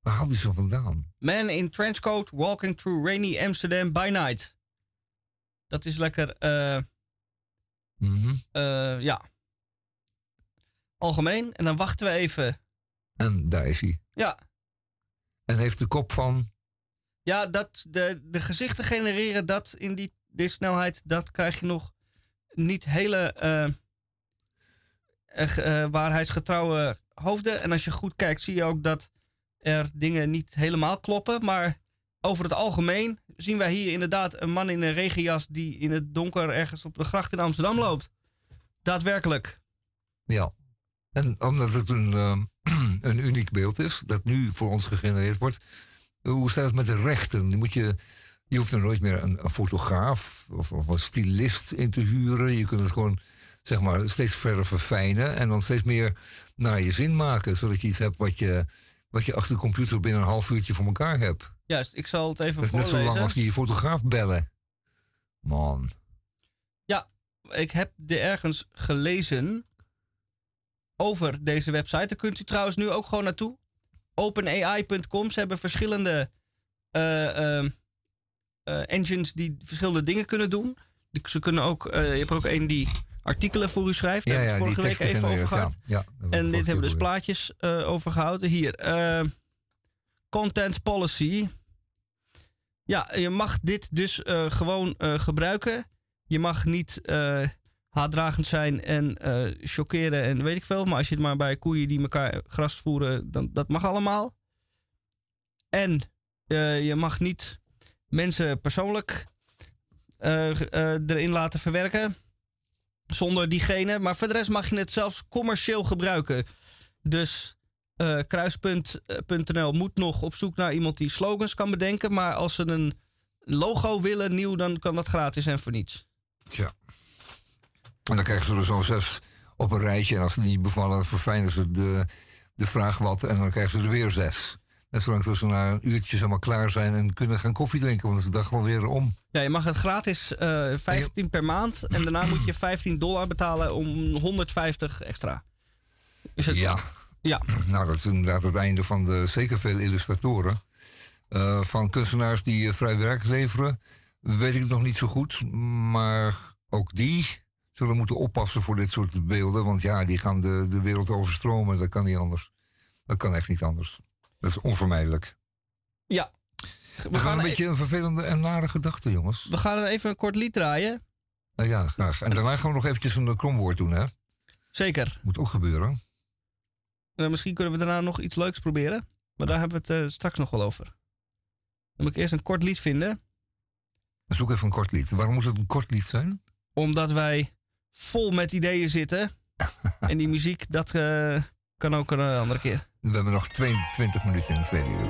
Speaker 2: Waar haalt hij ze vandaan?
Speaker 1: Man in trenchcoat walking through rainy Amsterdam by night. Dat is lekker,
Speaker 2: Mhm.
Speaker 1: eh, ja. Algemeen. En dan wachten we even.
Speaker 2: En daar is hij.
Speaker 1: Ja.
Speaker 2: En heeft de kop van.
Speaker 1: Ja, dat, de, de gezichten genereren dat in die, die snelheid, dat krijg je nog niet hele eh, waarheidsgetrouwe hoofden. En als je goed kijkt, zie je ook dat er dingen niet helemaal kloppen. Maar over het algemeen zien wij hier inderdaad een man in een regenjas die in het donker ergens op de gracht in Amsterdam loopt. Daadwerkelijk.
Speaker 2: Ja. En omdat het een, eh, een uniek beeld is, dat nu voor ons gegenereerd wordt. Hoe staat het met de rechten? Die moet je, je hoeft er nooit meer een, fotograaf of, of een stylist in te huren. Je kunt het gewoon zeg maar, steeds verder verfijnen en dan steeds meer naar je zin maken. Zodat je iets hebt wat je, wat je achter de computer binnen een half uurtje voor elkaar hebt.
Speaker 1: Juist, ik zal het even
Speaker 2: Dat is net zo
Speaker 1: voorlezen.
Speaker 2: lang als die fotograaf bellen. Man.
Speaker 1: Ja, ik heb er ergens gelezen over deze website. Daar kunt u trouwens nu ook gewoon naartoe. OpenAI.com. Ze hebben verschillende eh, ehm, eh, engines die verschillende dingen kunnen doen. Ze kunnen ook, eh, je hebt er ook een die artikelen voor u schrijft. Daar
Speaker 9: Ja,
Speaker 1: hebben we
Speaker 9: ja,
Speaker 1: vorige week even over gehad.
Speaker 9: ja.
Speaker 1: En dit hebben we dus plaatjes over gehouden. Hier, content policy. Ja, je mag dit dus eh, gewoon eh, gebruiken. Je mag niet eh, haatdragend zijn en chockeren en weet ik veel. Maar als je het maar bij koeien die elkaar gras voeren, dan dat mag allemaal. En je mag niet mensen persoonlijk erin laten verwerken. Zonder diegene. Maar voor de rest mag je het zelfs commercieel gebruiken. Dus eh, kruispunt.nl moet nog op zoek naar iemand die slogans kan bedenken. Maar als ze een logo willen nieuw, dan kan dat gratis en voor niets.
Speaker 9: Tja. En dan krijgen ze er zo'n zes op een rijtje. En als ze niet bevallen, verfijnen ze de, de vraag wat. En dan krijgen ze er weer zes. Net zolang dat ze na een uurtje zeg maar, klaar zijn en kunnen gaan koffie drinken. Want is de dag wel weer om.
Speaker 1: Ja, je mag het gratis eh 15 per maand. En daarna moet je 15 dollar betalen om 150 extra. Is het,
Speaker 9: Ja.
Speaker 1: Ja.
Speaker 9: Nou, dat is inderdaad het einde van de zeker veel illustratoren. Eh, van kunstenaars die eh, vrij werk leveren, weet ik nog niet zo goed. Maar ook die zullen moeten oppassen voor dit soort beelden. Want ja, die gaan de, de wereld overstromen. Dat kan niet anders. Dat kan echt niet anders. Dat is onvermijdelijk.
Speaker 1: Ja.
Speaker 9: We,
Speaker 1: We
Speaker 9: gaan
Speaker 1: gaan,
Speaker 9: een
Speaker 1: e-
Speaker 9: beetje een vervelende en nare gedachte, jongens.
Speaker 1: we gaan even een kort lied draaien.
Speaker 9: Eh, ja, graag. En daarna gaan we nog eventjes een kromwoord doen, hè?
Speaker 1: Zeker.
Speaker 9: Moet ook gebeuren.
Speaker 1: Eh, misschien kunnen we daarna nog iets leuks proberen. Maar daar hebben we het eh, straks nog wel over. Dan moet ik eerst een kort lied vinden.
Speaker 9: Zoek even een kort lied. Waarom moet het een kort lied zijn?
Speaker 1: Omdat wij vol met ideeën zitten. en die muziek, dat eh, kan ook een andere keer.
Speaker 9: We hebben nog 22 minuten in het tweede uur.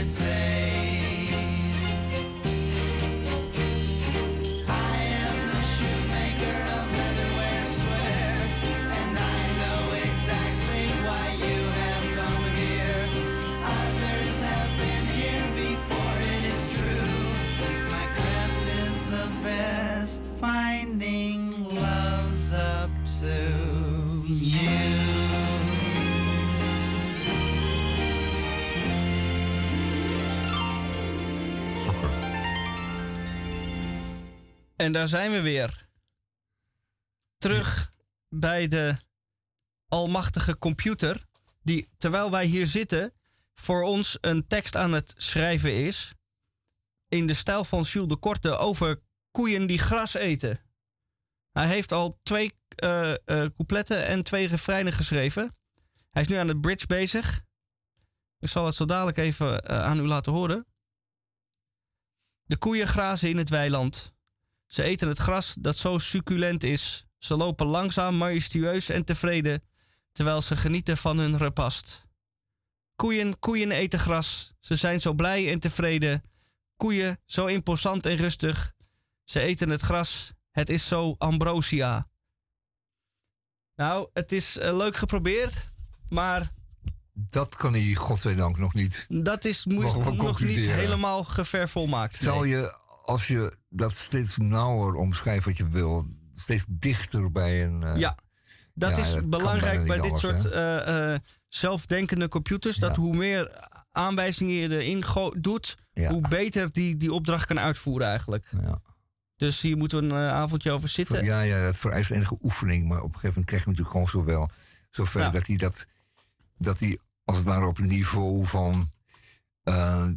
Speaker 9: listen.
Speaker 1: En daar zijn we weer. Terug bij de almachtige computer. Die, terwijl wij hier zitten, voor ons een tekst aan het schrijven is. In de stijl van Jules de Korte over koeien die gras eten. Hij heeft al twee eh, coupletten en twee refreinen geschreven. Hij is nu aan de bridge bezig. Ik zal het zo dadelijk even eh, aan u laten horen. De koeien grazen in het weiland. Ze eten het gras dat zo succulent is. Ze lopen langzaam, majestueus en tevreden, terwijl ze genieten van hun repast. Koeien, koeien eten gras. Ze zijn zo blij en tevreden. Koeien, zo imposant en rustig. Ze eten het gras. Het is zo ambrosia. Nou, het is eh, leuk geprobeerd, maar
Speaker 9: Dat kan hij, godzijdank, nog niet.
Speaker 1: dat is nog niet helemaal gevervolmaakt.
Speaker 9: Zal
Speaker 1: Nee.
Speaker 9: je, als je dat steeds nauwer omschrijft wat je wil, steeds dichter bij een... eh,
Speaker 1: Ja, dat
Speaker 9: ja,
Speaker 1: is belangrijk bij dit soort eh, eh, zelfdenkende computers. Dat hoe meer aanwijzingen je erin doet,
Speaker 2: Ja.
Speaker 1: hoe beter die die opdracht kan uitvoeren eigenlijk.
Speaker 2: Ja.
Speaker 1: Dus hier moeten we een avondje over zitten.
Speaker 2: Ja, ja, het vereist enige oefening. Maar op een gegeven moment krijg je natuurlijk gewoon zowel zover dat hij dat, dat hij als het ware op niveau van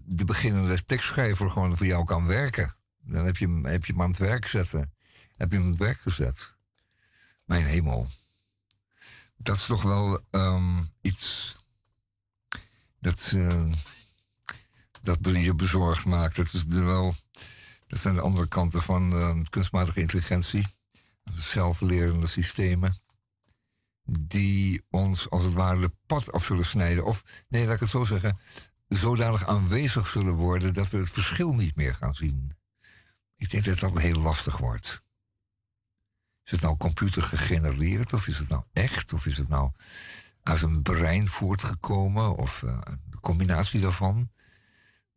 Speaker 2: de beginnende tekstschrijver gewoon voor jou kan werken. Dan heb je, hem, heb je hem aan het werk zetten. Heb je hem aan het werk gezet. Mijn hemel. Dat is toch wel ehm, iets dat, eh, dat je bezorgd maakt. Dat, is er wel, dat zijn de andere kanten van eh, kunstmatige intelligentie. Zelflerende systemen. Die ons als het ware de pad af zullen snijden. Of, nee, laat ik het zo zeggen. Zodanig aanwezig zullen worden dat we het verschil niet meer gaan zien. Ik denk dat dat heel lastig wordt. Is het nou computer gegenereerd? Of is het nou echt? Of is het nou uit een brein voortgekomen? Of eh, de combinatie daarvan?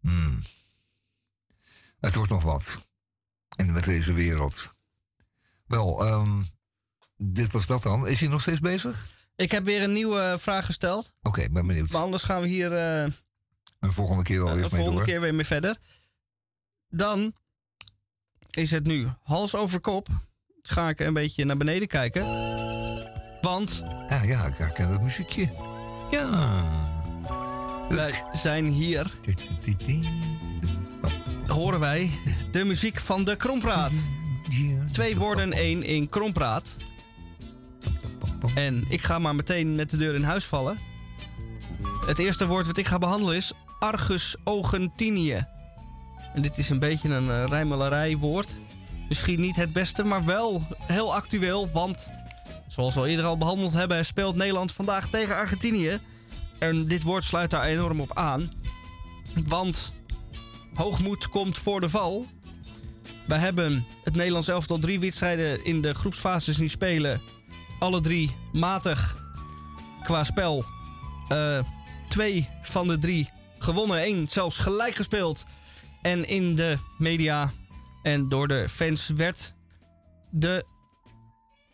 Speaker 2: Hmm. Het wordt nog wat. En met deze wereld. Wel, ehm, dit was dat dan. Is hij nog steeds bezig?
Speaker 1: Ik heb weer een nieuwe vraag gesteld.
Speaker 2: Oké, ben benieuwd.
Speaker 1: Maar anders gaan we hier eh,
Speaker 2: Een volgende keer wel
Speaker 1: de
Speaker 2: weer mee
Speaker 1: volgende
Speaker 2: door.
Speaker 1: keer weer mee verder. Dan is het nu hals over kop. Ga ik een beetje naar beneden kijken. Want
Speaker 2: Ja, ja, ik herken het muziekje. Ja.
Speaker 1: wij zijn hier, horen wij, de muziek van de Krompraat. Twee woorden, één in Krompraat. En ik ga maar meteen met de deur in huis vallen. Het eerste woord wat ik ga behandelen is Argus Ogentinië. En dit is een beetje een uh. Misschien niet het beste, maar wel heel actueel. Want, zoals we al eerder al behandeld hebben, speelt Nederland vandaag tegen Argentinië. En dit woord sluit daar enorm op aan. Want hoogmoed komt voor de val. Wij hebben het Nederlands elftal drie wedstrijden in de groepsfase zien spelen. Alle drie matig qua spel. Eh, twee van de drie gewonnen. één zelfs gelijk gespeeld. En in de media en door de fans werd de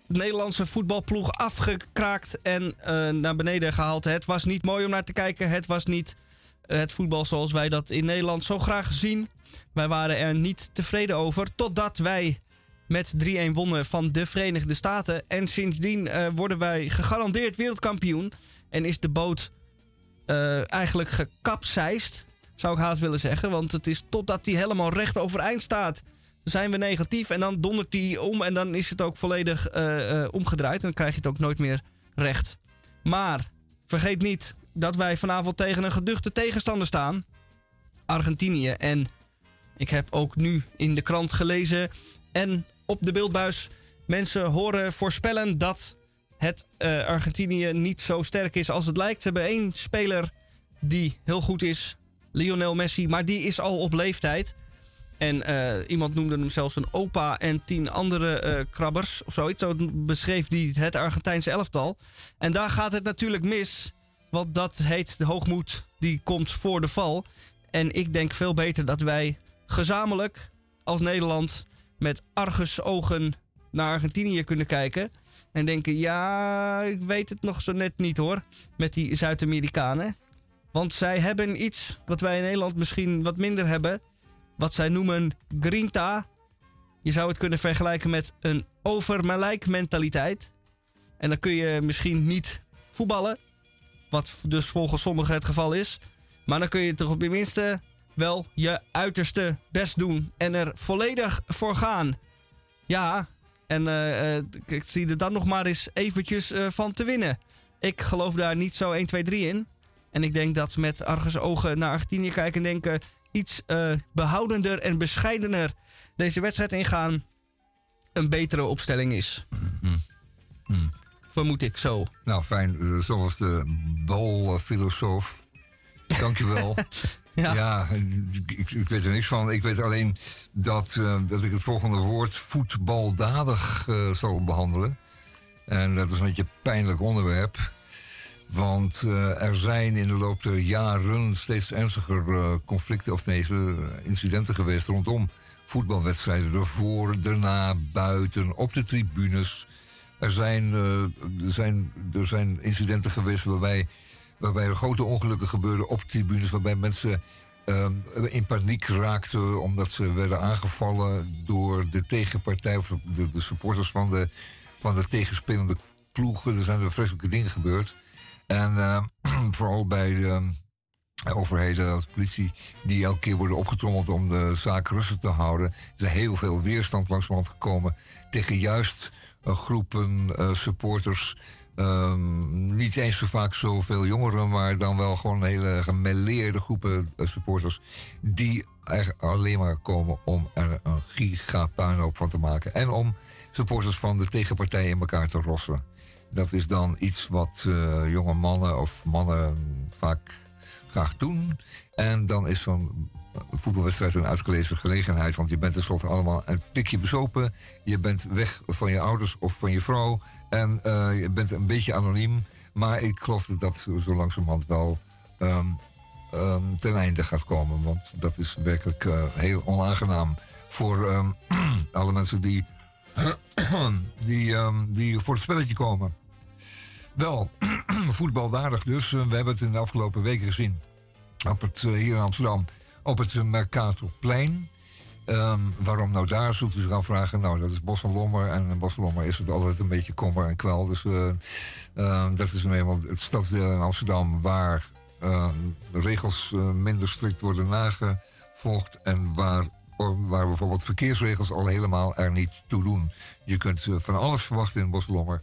Speaker 1: Nederlandse voetbalploeg afgekraakt en eh, naar beneden gehaald. Het was niet mooi om naar te kijken. Het was niet eh, het voetbal zoals wij dat in Nederland zo graag zien. Wij waren er niet tevreden over. Totdat wij met 3-1 wonnen van de Verenigde Staten. En sindsdien eh, worden wij gegarandeerd wereldkampioen. En is de boot eigenlijk gekapseist. Zou ik haast willen zeggen. Want het is totdat hij helemaal recht overeind staat. Zijn we negatief en dan dondert hij om. En dan is het ook volledig eh, eh, omgedraaid. En dan krijg je het ook nooit meer recht. Maar vergeet niet dat wij vanavond tegen een geduchte tegenstander staan. Argentinië. En ik heb ook nu in de krant gelezen en op de beeldbuis mensen horen voorspellen dat het eh, Argentinië niet zo sterk is als het lijkt. Ze hebben één speler die heel goed is, Lionel Messi, maar die is al op leeftijd. En eh, iemand noemde hem zelfs een opa en tien andere eh, krabbers of zoiets. Zo beschreef hij het Argentijnse elftal. En daar gaat het natuurlijk mis. Want dat heet de hoogmoed die komt voor de val. En ik denk veel beter dat wij gezamenlijk als Nederland met argusogen naar Argentinië kunnen kijken. En denken, ja, ik weet het nog zo net niet hoor. Met die Zuid-Amerikanen. Want zij hebben iets wat wij in Nederland misschien wat minder hebben. Wat zij noemen grinta. Je zou het kunnen vergelijken met een overmelijk mentaliteit. En dan kun je misschien niet voetballen. Wat dus volgens sommigen het geval is. Maar dan kun je toch op je minste wel je uiterste best doen. En er volledig voor gaan. Ja, en eh, eh, ik zie er dan nog maar eens eventjes eh, van te winnen. Ik geloof daar niet zo 1, 2, 3 in. En ik denk dat met Argus ogen naar Argentinië kijken en denken... iets eh, behoudender en bescheidener deze wedstrijd ingaan... een betere opstelling is. Vermoed ik zo.
Speaker 2: Nou, fijn. Eh, Zoals de balfilosoof. Dankjewel.
Speaker 1: Ja.
Speaker 2: ja, ik, ik weet er niks van. Ik weet alleen dat, eh, dat ik het volgende woord voetbaldadig eh, zal behandelen. En dat is een beetje een pijnlijk onderwerp. Want eh, er zijn in de loop der jaren steeds ernstiger eh, conflicten, of nee, eh, incidenten geweest rondom voetbalwedstrijden. Ervoor, daarna, buiten, op de tribunes. Er zijn, er zijn, er zijn incidenten geweest waarbij waarbij er grote ongelukken gebeurden op tribunes, waarbij mensen ehm, in paniek raakten omdat ze werden aangevallen door de tegenpartij of de, de supporters van de, van de tegenspelende ploegen. Er zijn er vreselijke dingen gebeurd. En eh, vooral bij de overheden als politie, die elke keer worden opgetrommeld om de zaak rustig te houden, is er heel veel weerstand langzamerhand gekomen tegen juist eh, groepen eh, supporters. Ehm, niet eens zo vaak zoveel jongeren, maar dan wel gewoon hele gemêleerde groepen supporters. Die er alleen maar komen om er een gigapuinhoop van te maken. En om supporters van de tegenpartij in elkaar te rossen. Dat is dan iets wat eh, jonge mannen of mannen vaak graag doen. En dan is zo'n voetbalwedstrijd een uitgelezen gelegenheid. Want je bent tenslotte allemaal een tikje bezopen. Je bent weg van je ouders of van je vrouw. En eh, je bent een beetje anoniem. Maar ik geloof dat dat zo langzamerhand wel ehm, ehm, ten einde gaat komen. Want dat is werkelijk eh, heel onaangenaam voor ehm, alle mensen die, die, die voor het spelletje komen. Wel, voetbalwaardig dus. Eh, We hebben het in de afgelopen weken gezien. Op het, eh, hier in Amsterdam. Op het uh, Mercatorplein. Ehm, waarom nou daar, zult u zich afvragen. Nou, dat is Bos Lommer. En in Bos Lommer is het altijd een beetje kommer en kwel. Dus eh, ehm, dat is nu eenmaal het stadsdeel in Amsterdam... waar ehm, de regels eh, minder strikt worden nagevolgd... en waar, waar bijvoorbeeld verkeersregels al helemaal er niet toe doen. Je kunt eh, van alles verwachten in Bos Lommer.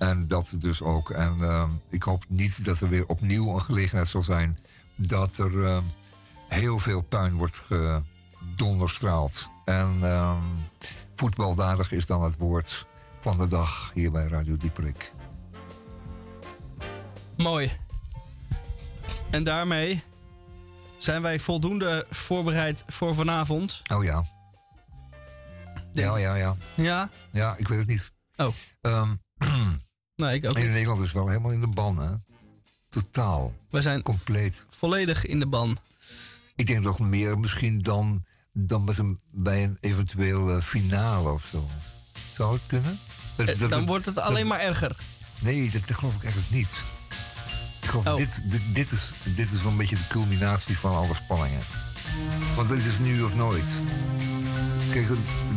Speaker 2: En dat dus ook. En ehm, ik hoop niet dat er weer opnieuw een gelegenheid zal zijn... dat er ehm, heel veel puin wordt gedonderstraald. En ehm, voetbaldadig is dan het woord van de dag hier bij Radio Dieperik.
Speaker 1: Mooi. En daarmee zijn wij voldoende voorbereid voor vanavond.
Speaker 2: Oh ja. Ja, ja, ja.
Speaker 1: Ja?
Speaker 2: Ja, ik weet het niet.
Speaker 1: Oh. Nee, ik ook
Speaker 2: in. Nederland is wel helemaal in de ban, hè? Totaal.
Speaker 1: We zijn
Speaker 2: compleet.
Speaker 1: volledig in de ban.
Speaker 2: Ik denk nog meer misschien dan, dan met een, bij een eventueel eh, finale of zo. Zou het kunnen? Dat-
Speaker 1: Eh,
Speaker 2: dat-
Speaker 1: Dan wordt het alleen
Speaker 2: dat-
Speaker 1: maar erger.
Speaker 2: Nee, dat, geloof ik eigenlijk niet. Ik geloof,
Speaker 1: Oh.
Speaker 2: dit, dit, dit, is, dit is wel een beetje de culminatie van alle spanningen. Want het is nu of nooit. Kijk,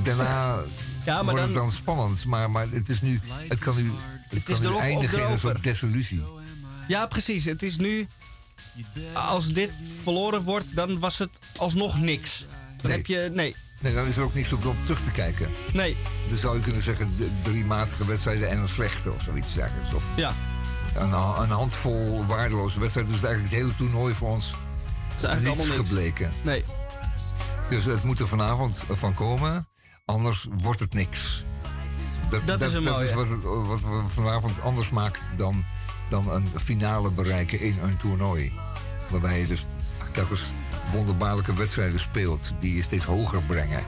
Speaker 2: daarna
Speaker 1: Ja, maar
Speaker 2: wordt
Speaker 1: dan-
Speaker 2: het dan spannend. Maar, maar het is nu... Het kan nu, het
Speaker 1: is erop of
Speaker 2: eindigen in een
Speaker 1: erover.
Speaker 2: soort desillusie.
Speaker 1: Ja, precies. Het is nu... Als dit verloren wordt, dan was het alsnog niks. Dan
Speaker 2: Nee.
Speaker 1: heb je... Nee.
Speaker 2: Nee, dan is er ook niks op, op terug te kijken.
Speaker 1: Nee.
Speaker 2: Dan zou je kunnen zeggen drie matige wedstrijden en een slechte of zoiets dergelijks. Of
Speaker 1: Ja.
Speaker 2: een, een handvol waardeloze wedstrijden. Dus eigenlijk het hele toernooi voor ons
Speaker 1: is eigenlijk
Speaker 2: niets
Speaker 1: allemaal niks.
Speaker 2: gebleken.
Speaker 1: Nee.
Speaker 2: Dus het moet er vanavond van komen, anders wordt het niks.
Speaker 1: Dat is een
Speaker 2: dat is wat, wat we vanavond anders maakt dan, dan een finale bereiken in een toernooi. Waarbij je dus telkens wonderbaarlijke wedstrijden speelt die je steeds hoger brengen.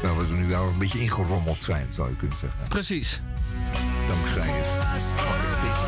Speaker 2: Terwijl we er nu wel een beetje ingerommeld zijn, zou je kunnen zeggen.
Speaker 1: Precies.
Speaker 2: Dankzij het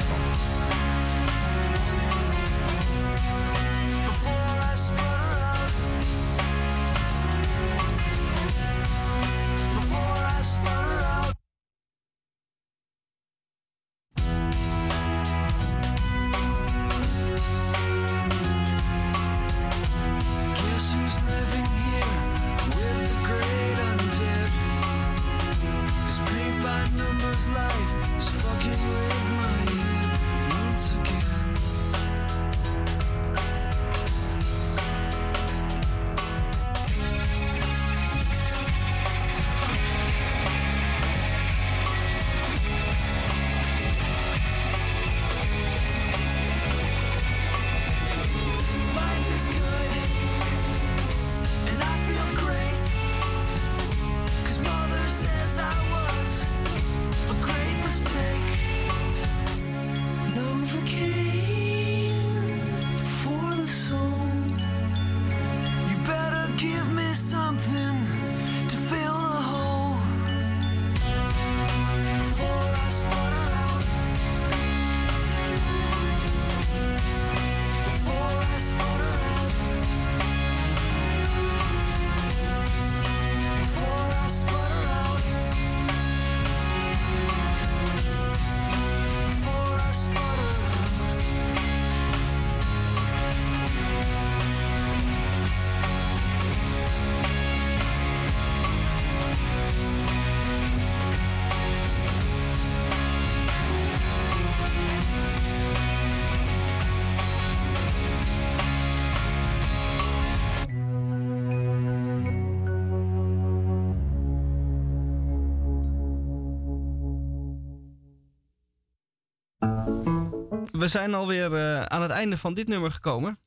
Speaker 1: we zijn alweer eh, aan het einde van dit nummer gekomen.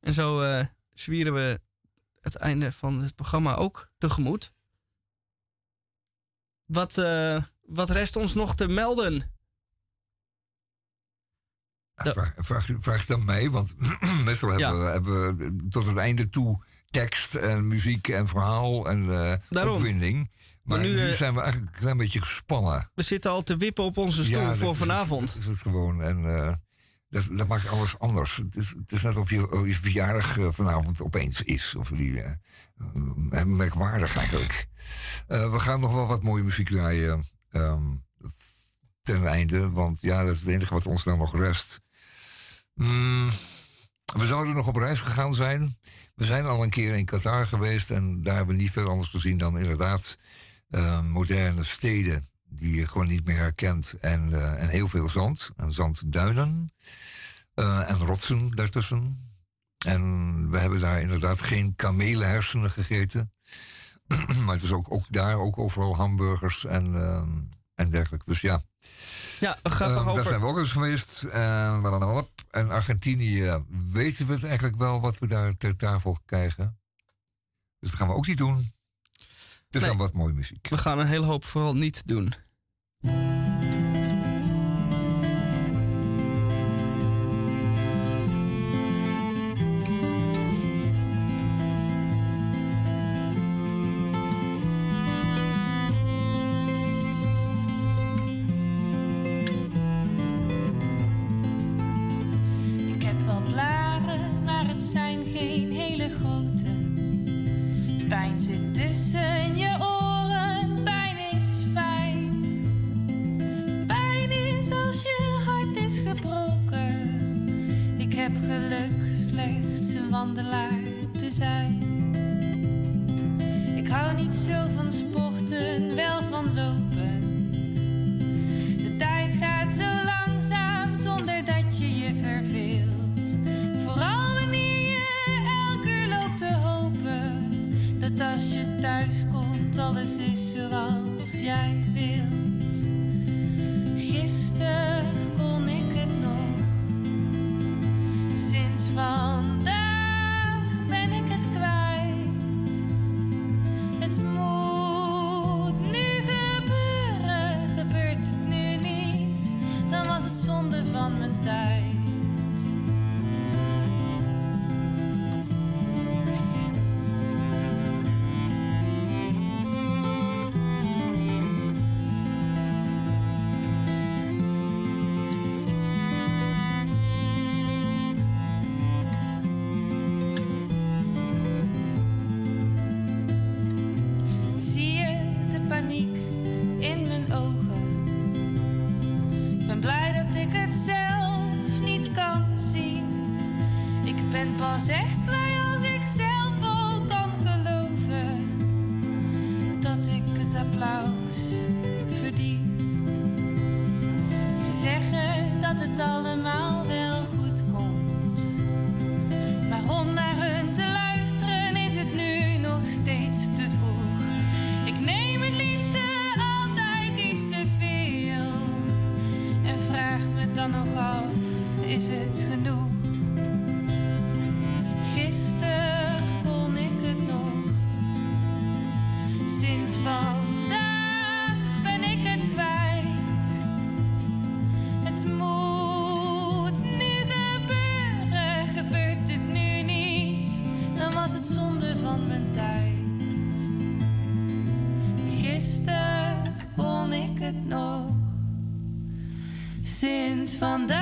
Speaker 1: En zo eh, zwieren we het einde van het programma ook tegemoet. Wat, eh, wat rest ons nog te melden?
Speaker 2: Vraag, vraag, vraag dan mij, want meestal hebben, we, hebben we tot het einde toe tekst en muziek en verhaal en opwinding. Maar,
Speaker 1: Maar nu,
Speaker 2: nu,
Speaker 1: eh,
Speaker 2: zijn we eigenlijk een klein beetje gespannen.
Speaker 1: We zitten al te wippen op onze stoel
Speaker 2: Ja,
Speaker 1: voor vanavond.
Speaker 2: Dat is het gewoon. En eh, dat, dat maakt alles anders. Het is, het is net of je, verjaardag eh, vanavond opeens is. Of die, eh, merkwaardig eigenlijk. We gaan nog wel wat mooie muziek draaien. ehm, ten einde. Want ja, dat is het enige wat ons dan nog rest. Mm, we zouden nog op reis gegaan zijn. We zijn al een keer in Qatar geweest. En daar hebben we niet veel anders gezien dan inderdaad eh, moderne steden. Die je gewoon niet meer herkent. En, eh, en heel veel zand. En zandduinen. Eh, en rotsen daartussen. En we hebben daar inderdaad geen kamelenhersenen gegeten. maar het is ook, ook daar ook overal hamburgers en, ehm, en dergelijke. Dus ja.
Speaker 1: Ja,
Speaker 2: Ehm, Daar zijn we ook eens geweest. En, en Argentinië weten we het eigenlijk wel wat we daar ter tafel krijgen. Dus dat gaan we ook niet doen. Dus
Speaker 1: Nee.
Speaker 2: dan wat mooie muziek.
Speaker 1: We gaan een hele hoop vooral niet doen.
Speaker 12: Wandelaar te zijn. Ik hou niet zo fortfarande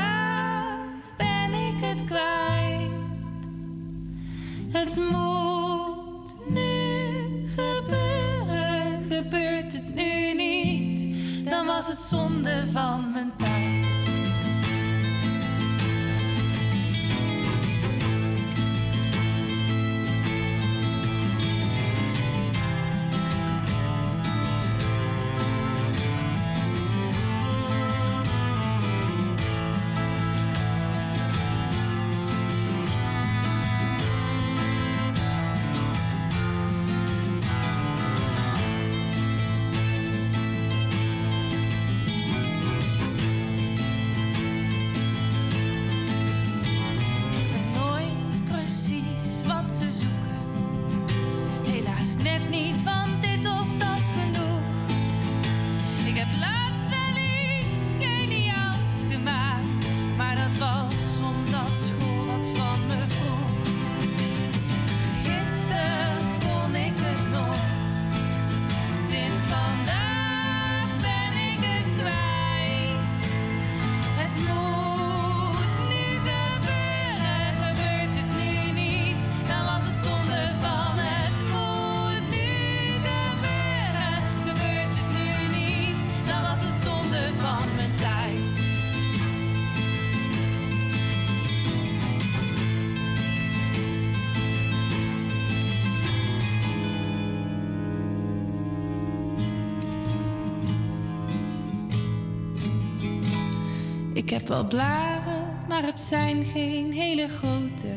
Speaker 12: heb wel blaren, maar het zijn geen hele grote.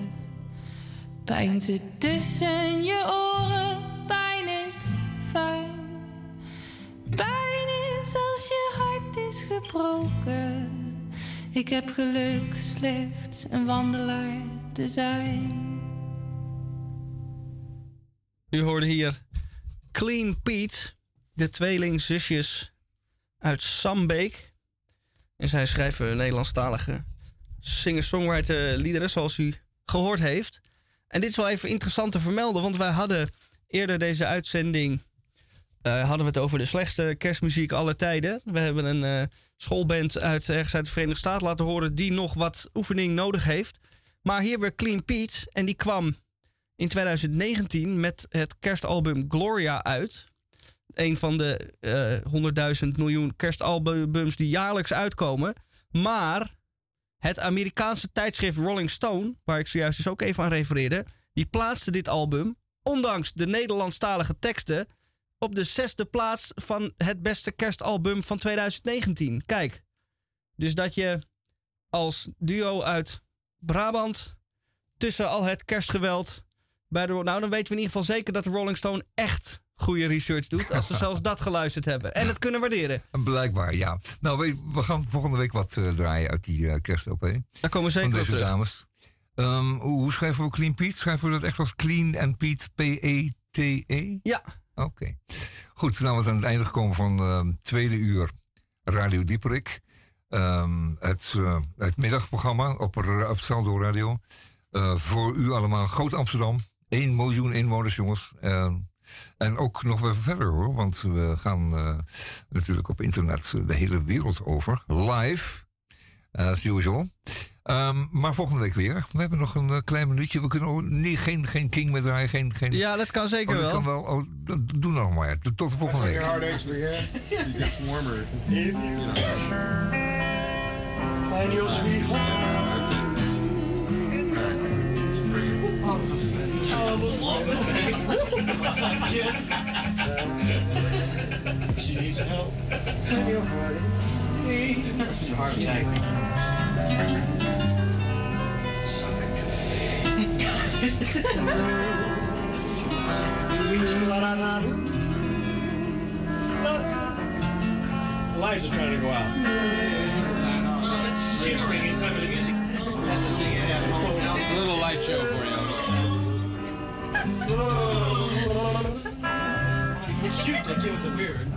Speaker 12: Pijn zit tussen je oren, pijn is fijn. Pijn is als je hart is gebroken. Ik heb geluk slechts een wandelaar te zijn.
Speaker 1: U hoorde hier Clean Pete, de tweelingzusjes uit Sambeek. En zij schrijven Nederlandstalige singer-songwriter liederen, zoals u gehoord heeft. En dit is wel even interessant te vermelden, want wij hadden eerder deze uitzending... eh, hadden we het over de slechtste kerstmuziek aller tijden. We hebben een eh, schoolband uit, ergens uit de Verenigde Staten laten horen... die nog wat oefening nodig heeft. Maar hier weer Clean Pete en die kwam in 2019 met het kerstalbum Gloria uit. Een van de eh 100.000 miljoen kerstalbums die jaarlijks uitkomen. Maar het Amerikaanse tijdschrift Rolling Stone, waar ik zojuist dus ook even aan refereerde, die plaatste dit album, ondanks de Nederlandstalige teksten, op de zesde plaats van het beste kerstalbum van 2019. Kijk, dus dat je als duo uit Brabant tussen al het kerstgeweld bij de, nou, dan weten we in ieder geval zeker dat de Rolling Stone echt goede research doet. Als ze zelfs dat geluisterd hebben. En het kunnen waarderen.
Speaker 2: Blijkbaar, ja. Nou, we, we gaan volgende week wat eh, draaien uit die eh kerst-OP.
Speaker 1: Daar komen zeker
Speaker 2: deze
Speaker 1: terug.
Speaker 2: dames. Ehm, hoe, schrijven we Clean Pete? Schrijven we dat echt als Clean en Pete P-E-T-E?
Speaker 1: Ja.
Speaker 2: Oké. Goed, nou we zijn aan het einde gekomen van ehm tweede uur Radio Dieperik. Ehm, het, eh, het middagprogramma op, op Saldo Radio. Voor u allemaal Groot Amsterdam. 1 miljoen inwoners, jongens. En ook nog wel verder hoor, want we gaan eh, natuurlijk op internet de hele wereld over. Live, eh, as usual. Ehm, maar volgende week weer. We hebben nog een eh, klein minuutje. We kunnen ook niet, geen, geen King meer draaien. Geen, geen...
Speaker 1: Ja, dat kan zeker
Speaker 2: oh, dat
Speaker 1: wel.
Speaker 2: Kan wel. Oh, dat- doe nog maar. Tot de volgende week.
Speaker 4: Warmer. She needs help. And your heart Heart attack. Are trying to go out. Seriously, in time of the music. That's the thing. A little light show for you. Shoot, I killed the beard.